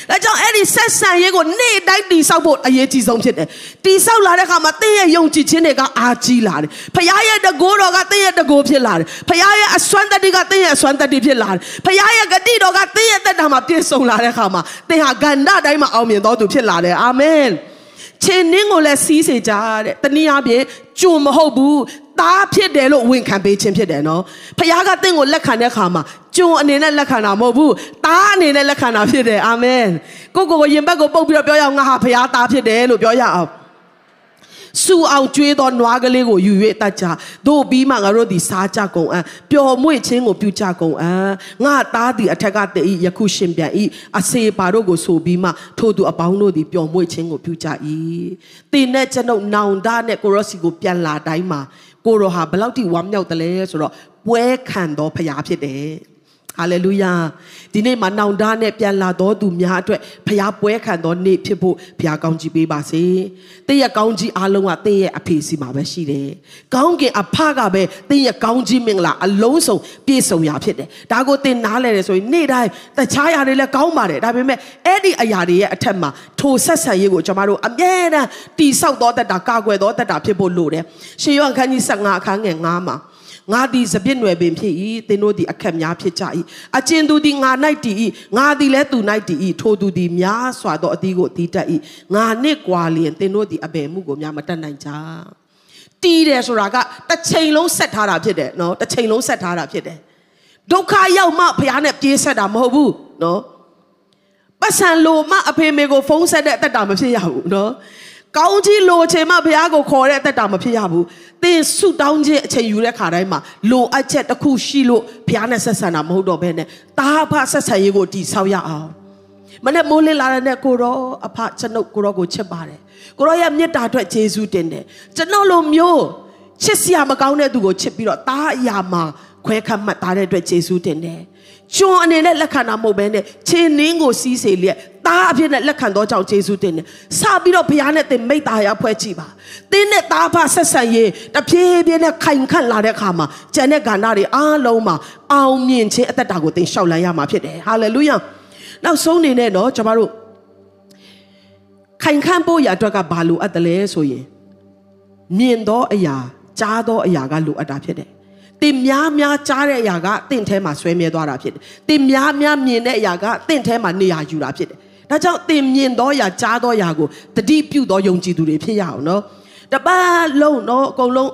ဒါကြောင့်အဲ့ဒီဆက်ဆံရေးကိုနေ့တိုင်းတိဆောက်ဖို့အရေးကြီးဆုံးဖြစ်တယ်။တိဆောက်လာတဲ့အခါမှာသင်ရဲ့ယုံကြည်ခြင်းတွေကအားကြီးလာတယ်။ဖခင်ရဲ့တကိုးတော်ကသင်ရဲ့တကိုးဖြစ်လာတယ်။ဖခင်ရဲ့အစွမ်းတတ္တိကသင်ရဲ့အစွမ်းတတ္တိဖြစ်လာတယ်။ဖခင်ရဲ့ဂတိတော်ကသင်ရဲ့တက်တာမှာပြည့်စုံလာတဲ့အခါမှာသင်ဟာကန္တတိုင်းမှာအောင်မြင်တော်သူဖြစ်လာတယ်။အာမင်။ ချင်းနင်းကိုလည်းစီးစေကြတဲ့တနည်းအားဖြင့်ကြုံမဟုတ်ဘူးသားဖြစ်တယ်လို့ဝန်ခံပေးခြင်းဖြစ်တယ်နော်ဖခင်ကတင့်ကိုလက်ခံတဲ့အခါမှာကြုံအနေနဲ့လက်ခံတာမဟုတ်ဘူးသားအနေနဲ့လက်ခံတာဖြစ်တယ်အာမင်ကိုကိုကိုရင်ဘက်ကိုပုတ်ပြီးတော့ပြောရအောင်ငါဟာဖခင်သားဖြစ်တယ်လို့ပြောရအောင် စူအောင်ကျွေးသောနွားကလေးကိုယူ၍တတ်ကြတို့ပြီးမှငါတို့သည်စားကြကုန်အံ့ပျော်မွေ့ခြင်းကိုပြုကြကုန်အံ့ငါသားသည်အထက်ကတည်ယခုရှင်ပြန်၏အစေပါတို့ကိုဆိုပြီးမှထို့သူအပေါင်းတို့သည်ပျော်မွေ့ခြင်းကိုပြုကြ၏တင်နဲ့ကျွန်ုပ်နောင်တနဲ့ကိုရော့စီကိုပြန်လာတိုင်းမှာကိုရောဟာဘယ်လောက်ထိဝမ်းမြောက်တယ်လဲဆိုတော့ပွဲခံတော်ဖရာဖြစ်တယ် ဟာလေလုယာဒီနေ့မှာနောင်တနဲ့ပြန်လာတော်သူများအတွက်ဖရားပွဲခံတော်နေ့ဖြစ်ဖို့ဖရားကောင်းကြီးပေးပါစေ။တည့်ရဲ့ကောင်းကြီးအားလုံးကတည့်ရဲ့အဖေစီမှာပဲရှိတယ်။ကောင်းကင်အဖကပဲတည့်ရဲ့ကောင်းကြီးမင်္ဂလာအလုံးစုံပြည့်စုံရာဖြစ်တယ်။ဒါကိုသင်နားလဲတယ်ဆိုရင်နေ့တိုင်းတခြားຢာတွေလည်းကောင်းပါတယ်။ဒါပေမဲ့အဲ့ဒီအရာတွေရဲ့အထက်မှာထိုဆက်ဆံရေးကိုကျွန်တော်တို့အမြဲတမ်းတိဆောက်တော်တတ်တာကာကွယ်တော်တတ်တာဖြစ်ဖို့လိုတယ်။ရှင်ယောဟန်ခန်းကြီး15အခန်းငယ်9မှာ ငါသည်စပြစ်နွယ်ပင်ဖြစ်၏သင်တို့သည်အခက်များဖြစ်ကြ၏အကျဉ်သူသည်ငါ၌တည်၏ငါသည်လည်းသူ၌တည်၏ထိုသူသည်များစွာသောအသီးကိုတည်တတ်၏ငါနှင့်ကွာလျင်သင်တို့သည်အဘယ်မှုကိုများမတတ်နိုင်ကြတီးတယ်ဆိုတာကတစ်ချိန်လုံးဆက်ထားတာဖြစ်တယ်နော်တစ်ချိန်လုံးဆက်ထားတာဖြစ်တယ်ဒုက္ခရောက်မှဘုရားနဲ့ပြေးဆက်တာမဟုတ်ဘူးနော်ပတ်စံလိုမှအဖေမေကိုဖုန်းဆက်တဲ့အသက်တာမဖြစ်ရဘူးနော်ကောင်းကြီးလိုချင်မှဘုရားကိုခေါ်တဲ့အသက်တာမဖြစ်ရဘူး သင်ဆုတောင်းခြင်းအချိန်ယူတဲ့ခါတိုင်းမှာလိုအပ်ချက်တစ်ခုရှိလို့ဘုရားနဲ့ဆက်ဆံတာမဟုတ်တော့ဘဲနဲ့တာဖဆက်ဆံရေးကိုတည်ဆောက်ရအောင်မနဲ့မိုးလင်းလာတဲ့ကိုရောအဖကျွန်ုပ်ကိုရောကိုချစ်ပါတယ်ကိုရောရဲ့မေတ္တာအတွက်ယေရှုတင်တယ်ကျွန်ုပ်လိုမျိုးချစ်စရာမကောင်းတဲ့သူကိုချစ်ပြီးတော့တားအရာမှာခွဲခတ်မှတ်ထားတဲ့အတွက်ယေရှုတင်တယ် ကျွန်းအနေနဲ့လက်ခံတာမဟုတ်ဘဲနဲ့ခြေနင်းကိုစီးစေလျက်သားအဖြစ်နဲ့လက်ခံတော့ကြောင့်ယေရှုတင်တယ်စပြီးတော့ဘုရားနဲ့သင်မိတ္တာရဖွဲ့ကြည့်ပါသင်နဲ့သားဖဆက်ဆံရေးတဖြည်းဖြည်းနဲ့ခိုင်ခန့်လာတဲ့အခါမှာကျန်တဲ့ကဏ္ဍတွေအားလုံးမှာအောင်မြင်ခြင်းအသက်တာကိုသင်ရှောက်လန်းရမှာဖြစ်တယ်ဟာလေလုယာနောက်ဆုံးနေနဲ့တော့ကျွန်တော်တို့ခိုင်ခန့်ဖို့ရအတွက်ကဘာလိုအပ်တယ်လဲဆိုရင်မြင်သောအရာကြားသောအရာကလိုအပ်တာဖြစ်တယ် တင်များများကြားတဲ့အရာကတင့်ထဲမှာဆွဲမြဲသွားတာဖြစ်တယ်။တင်များများမြင်တဲ့အရာကတင့်ထဲမှာနေရာယူတာဖြစ်တယ်။ဒါကြောင့်တင်မြင်သောအရာကြားသောအရာကိုတတိပြုသောယုံကြည်သူတွေဖြစ်ရအောင်နော်။တပတ်လုံးနော်အကုန်လုံး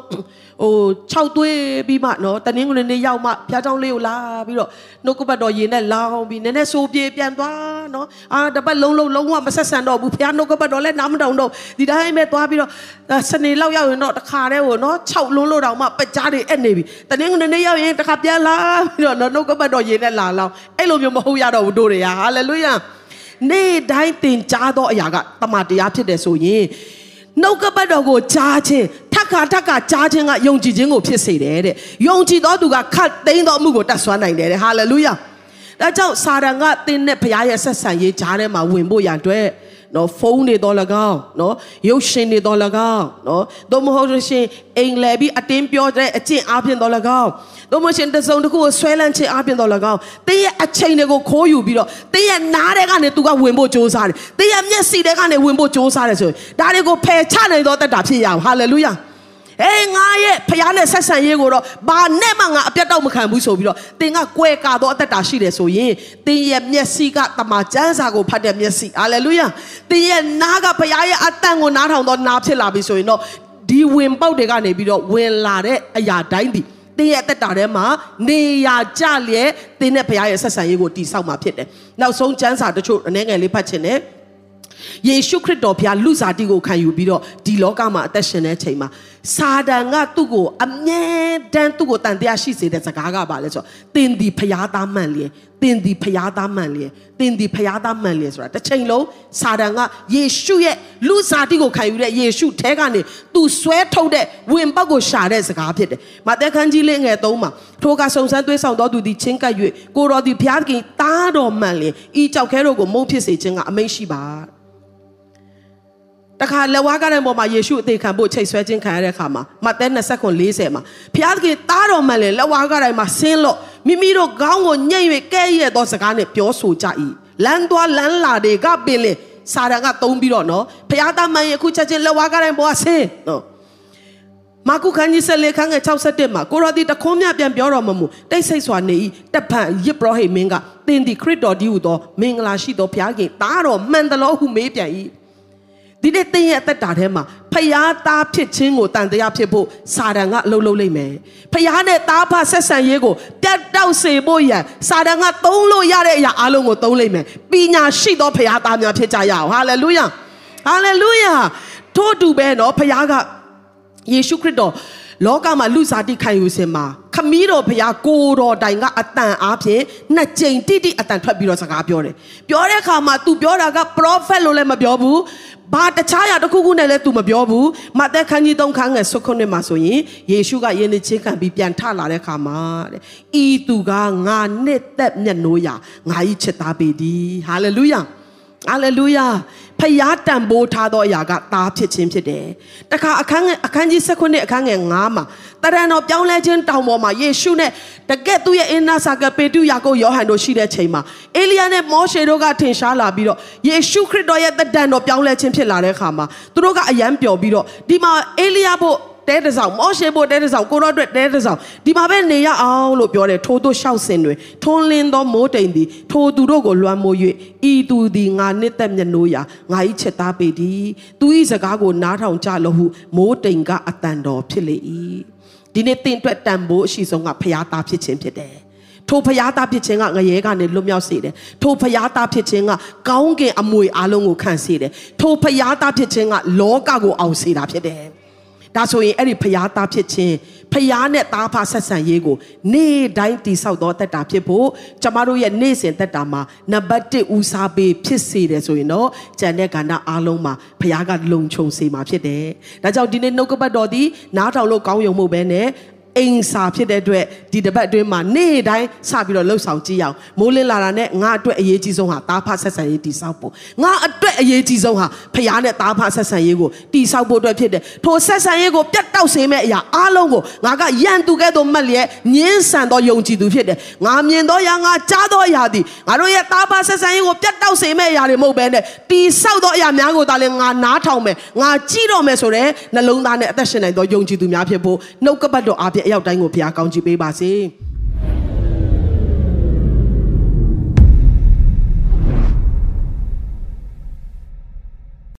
ဟို6သွေးပြီးမှနော်တနင်္ဂနွေနေ့ရောက်မှဖျားเจ้าလေးကိုလာပြီးတော့နှုတ်ကပတ်တော်ရင်နဲ့လောင်းပြီးနည်းနည်းဆိုးပြေပြန်သွားနော်အာတပတ်လုံးလုံးလုံးဝမဆက်ဆံတော့ဘူးဖျားနှုတ်ကပတ်တော်လည်းနားမတောင်တော့ဒီတိုင်းပဲသွားပြီးတော့စနေလောက်ရောက်ရင်တော့တခါတည်းကိုနော်6လုံးလို့တောင်မှပကြားတွေအဲ့နေပြီတနင်္ဂနွေနေ့ရောက်ရင်တခါပြန်လာပြီးတော့နှုတ်ကပတ်တော်ရင်နဲ့လာလောင်းအဲ့လိုမျိုးမဟုတ်ရတော့ဘူးတို့တွေဟာဟာလေလုယာ နေ့တိုင်းသင်ကြားသောအရာကတမန်တရားဖြစ်တယ်ဆိုရင်နှုတ်ကပတ်တော်ကိုကြားခြင်းထက် ခါထက်ခါကြားခြင်းကယုံကြည်ခြင်းကိုဖြစ်စေတယ်တဲ့ယုံကြည်သောသူကခတ်သိမ်းသောအမှုကိုတတ်ဆွမ်းနိုင်တယ်တဲ့ဟာလေလုယာဒါကြောင့်စာရန်ကသင်နဲ့ဘုရားရဲ့ဆက်ဆံရေးကြားထဲမှာဝင်ဖို့ရန်အတွက်နော်ဖုန်းတွေတော့၎င်းနော်ရုပ်ရှင်တွေတော့၎င်းနော်သို့မဟုတ်လို့ရှိရင်အိမ်လဲပြီးအတင်းပြောတဲ့အကျင့်အပြင်တော့၎င်းသို့မဟုတ်ရှင်တစုံတစ်ခုကိုဆွဲလန်းခြင်းအပြင်တော့၎င်းတင်းရဲ့အချိန်တွေကိုခိုးယူပြီးတော့တင်းရဲ့နားတဲ့ကနေသူကဝင်ဖို့ကြိုးစားတယ်တင်းရဲ့မျက်စိတဲ့ကနေဝင်ဖို့ကြိုးစားတယ်ဆိုရင်ဒါတွေကိုဖယ်ချနိုင်တော့တတ်တာဖြစ်ရအောင်ဟာလေလုယာ အေးငါရဲ့ဖခင်နဲ့ဆက်ဆံရေးကိုတော့ဘာနဲ့မှငါအပြတ်တော့မခံဘူးဆိုပြီးတော့သင်ကကွဲကာတော့အသက်တာရှိတယ်ဆိုရင်သင်ရဲ့မျက်စိကတမန်ကျမ်းစာကိုဖတ်တဲ့မျက်စိဟာလေလုယာသင်ရဲ့နားကဖခင်ရဲ့အတန်ကိုနားထောင်တော့နားဖြစ်လာပြီဆိုရင်တော့ဒီဝင်ပေါက်တွေကနေပြီးတော့ဝင်လာတဲ့အရာတိုင်းဒီတင်းရဲ့အသက်တာထဲမှာနေရာကြလျက်တင်းနဲ့ဘုရားရဲ့ဆက်ဆံရေးကိုတည်ဆောက်မှာဖြစ်တယ်။နောက်ဆုံးကျမ်းစာတချို့အနေငယ်လေးဖတ်ချင်တယ်။ယေရှုခရစ်တော်ဘုရားလူစားတိကိုခံယူပြီးတော့ဒီလောကမှာအသက်ရှင်တဲ့အချိန်မှာ စာတန်ကသူ့ကိုအမြဲတမ်းသူ့ကိုတန်တရားရှိစေတဲ့စကားကပါလဲဆိုတော့တင်ဒီဘုရားသားမှန်လျက်တင်ဒီဘုရားသားမှန်လျက်တင်ဒီဘုရားသားမှန်လျက်ဆိုတာတစ်ချိန်လုံးစာတန်ကယေရှုရဲ့လူစားတိကိုခံယူတဲ့ယေရှုထဲကနေသူဆွဲထုတ်တဲ့ဝင်ပေါက်ကိုရှာတဲ့စကားဖြစ်တယ်။မာသဲခန်းကြီးလေးငယ်သုံးမှာထိုကစုံစမ်းသွေးဆောင်တော်သူသည်ချင်းကပ်၍ကိုတော်သည်ဘုရားခင်တားတော်မှန်လျက်ဤကြောက်ခဲတို့ကိုမုန်းဖြစ်စေခြင်းကအမိန့်ရှိပါ တခါလက်ဝါးကားတဲ့ပေါ်မှာယေရှုအသေးခံဖို့ချိတ်ဆွဲခြင်းခံရတဲ့အခါမှာမဿဲ29 40မှာဘုရားသခင်တားတော်မှန်လေလက်ဝါးကားတိုင်းမှာဆင်းလို့မိမိတို့ခေါင်းကိုညှိ့၍ကဲ့ရဲ့သောစကားနဲ့ပြောဆိုကြ၏လမ်းသွားလမ်းလာတွေကပင်လေစာရန်ကသုံးပြီးတော့နော်ဘုရားသားမှန်ရဲ့အခုချက်ချင်းလက်ဝါးကားတိုင်းပေါ်ကဆင်းနော်မာကုခန်းကြီးဆက်လေခန်းငယ်61မှာကိုရောဒီတခွန်းမြပြန်ပြောတော်မမူတိတ်ဆိတ်စွာနေ၏တပန်ယစ်ပရောဟိတ်မင်းကသင်ဒီခရစ်တော်ဒီဟုသောမင်္ဂလာရှိသောဘုရားခင်တားတော်မှန်တယ်လို့ဟုမေးပြန်၏ ဒီနေ့သင်ရဲ့အသက်တာထဲမှာဖျားသားဖြစ်ခြင်းကိုတန်တရားဖြစ်ဖို့စာတန်ကအလုပ်လုပ်လိမ့်မယ်ဖျားနဲ့သားဖဆက်ဆံရေးကိုပြတ်တောက်စေဖို့ရန်စာတန်ကသုံးလို့ရတဲ့အရာအလုံးကိုသုံးလိမ့်မယ်ပညာရှိသောဖျားသားများဖြစ်ကြရအောင်ဟာလေလုယာဟာလေလုယာထို့တူပဲနော်ဖျားကယေရှုခရစ်တော်လောကမှာလူစားတိခံယူစင်မှာခမီးတော်ဘုရားကိုတော်တိုင်ကအတန်အားဖြင့်နှစ်ကြိမ်တိတိအတန်ထွက်ပြီးတော့စကားပြောတယ်ပြောတဲ့အခါမှာ तू ပြောတာက prophet လို့လည်းမပြောဘူး ဘာတခြားရာတစ်ခုခုနဲ့လည်း तू မပြောဘူးမသက်ခန်းကြီး၃ခန်းငယ်၁ခုနှစ်မှာဆိုရင်ယေရှုကယင်းနေချင်းခံပြီးပြန်ထလာတဲ့အခါမှာတဲ့ဤသူကငါနှစ်သက်မျက်နှိုးရာငါဤချစ်သားပေသည်ဟာလေလုယာ ဟာလေလုယာဖယားတန်ဖိုးထားသောအရာကသားဖြစ်ခြင်းဖြစ်တယ်။တခါအခန်းငယ်အခန်းကြီး16အခန်းငယ်9မှာတရံတော်ပြောင်းလဲခြင်းတောင်ပေါ်မှာယေရှုနဲ့တကက်သူ့ရဲ့အင်းနာစာကပေတုယာကုပ်ယောဟန်တို့ရှိတဲ့ချိန်မှာအေလိယနဲ့မောရှေတို့ကထင်ရှားလာပြီးတော့ယေရှုခရစ်တော်ရဲ့တဒံတော်ပြောင်းလဲခြင်းဖြစ်လာတဲ့အခါမှာသူတို့ကအယံပျော်ပြီးတော့ဒီမှာအေလိယဖို့ တဲတဆောင်မောရှေဖို့တဲတဆောင်ကိုရောအတွက်တဲတဆောင်ဒီမှာပဲနေရအောင်လို့ပြောတယ်ထိုးတို့လျှောက်စင်တွေထွန်းလင်းသောမိုးတိမ်သည်ထိုသူတို့ကိုလွှမ်းမိုး၍ဤသူသည်ငါနှစ်သက်မျက်နှိုးရာငါ၏ချက်သားပေသည်သူ၏စကားကိုနားထောင်ကြလို့ဟုမိုးတိမ်ကအတန်တော်ဖြစ်လေ၏ဒီနေ့တင်အတွက်တန်ဖိုးအရှိဆုံးကဖျားသားဖြစ်ခြင်းဖြစ်တယ်ထိုဖျားသားဖြစ်ခြင်းကငရဲကနေလွတ်မြောက်စေတယ်ထိုဖျားသားဖြစ်ခြင်းကကောင်းကင်အမွေအလုံးကိုခံစေတယ်ထိုဖျားသားဖြစ်ခြင်းကလောကကိုအောင်စေတာဖြစ်တယ် ဒါဆိုရင်အဲ့ဒီဖျားသားဖြစ်ခြင်းဖျားနဲ့သားဖဆက်ဆံရေးကိုနေ့တိုင်းတည်ဆောက်သောတက်တာဖြစ်ဖို့ကျမတို့ရဲ့နေ့စဉ်တက်တာမှာနံပါတ်1ဦးစားပေးဖြစ်စေတယ်ဆိုရင်တော့ကျန်တဲ့ကဏ္ဍအားလုံးမှာဖျားကလုံခြုံစေမှာဖြစ်တယ်။ဒါကြောင့်ဒီနေ့နှုတ်ကပတ်တော်ဒီနားထောင်လို့ကောင်းယုံမှုပဲနဲ့ အိမ်စာဖြစ်တဲ့အတွက်ဒီတပတ်အတွင်းမှာနေ့တိုင်းစပြီးတော့လှုပ်ဆောင်ကြည့်အောင်မိုးလင်းလာတာနဲ့ငါအတွက်အရေးကြီးဆုံးဟာတားဖဆက်ဆံရေးတည်ဆောက်ဖို့ငါအတွက်အရေးကြီးဆုံးဟာဖရားနဲ့တားဖဆက်ဆံရေးကိုတည်ဆောက်ဖို့အတွက်ဖြစ်တယ်ထိုဆက်ဆံရေးကိုပြတ်တောက်စေမဲ့အရာအားလုံးကိုငါကယံသူကဲ့သို့မှတ်လျက်ညင်းဆန်သောယုံကြည်သူဖြစ်တယ်ငါမြင်သောအရာငါကြားသောအရာသည်ငါတို့ရဲ့တားဖဆက်ဆံရေးကိုပြတ်တောက်စေမဲ့အရာတွေမဟုတ်ဘဲနဲ့တည်ဆောက်သောအရာများကိုသာလေငါနားထောင်မယ်ငါကြည့်တော့မယ်ဆိုတဲ့နှလုံးသားနဲ့အသက်ရှင်နိုင်သောယုံကြည်သူများဖြစ်ဖို့နှုတ်ကပတ်တော်အပြင်အရောက်တိုင်းကိုဘုရားကောင်းချီးပေးပါစေ။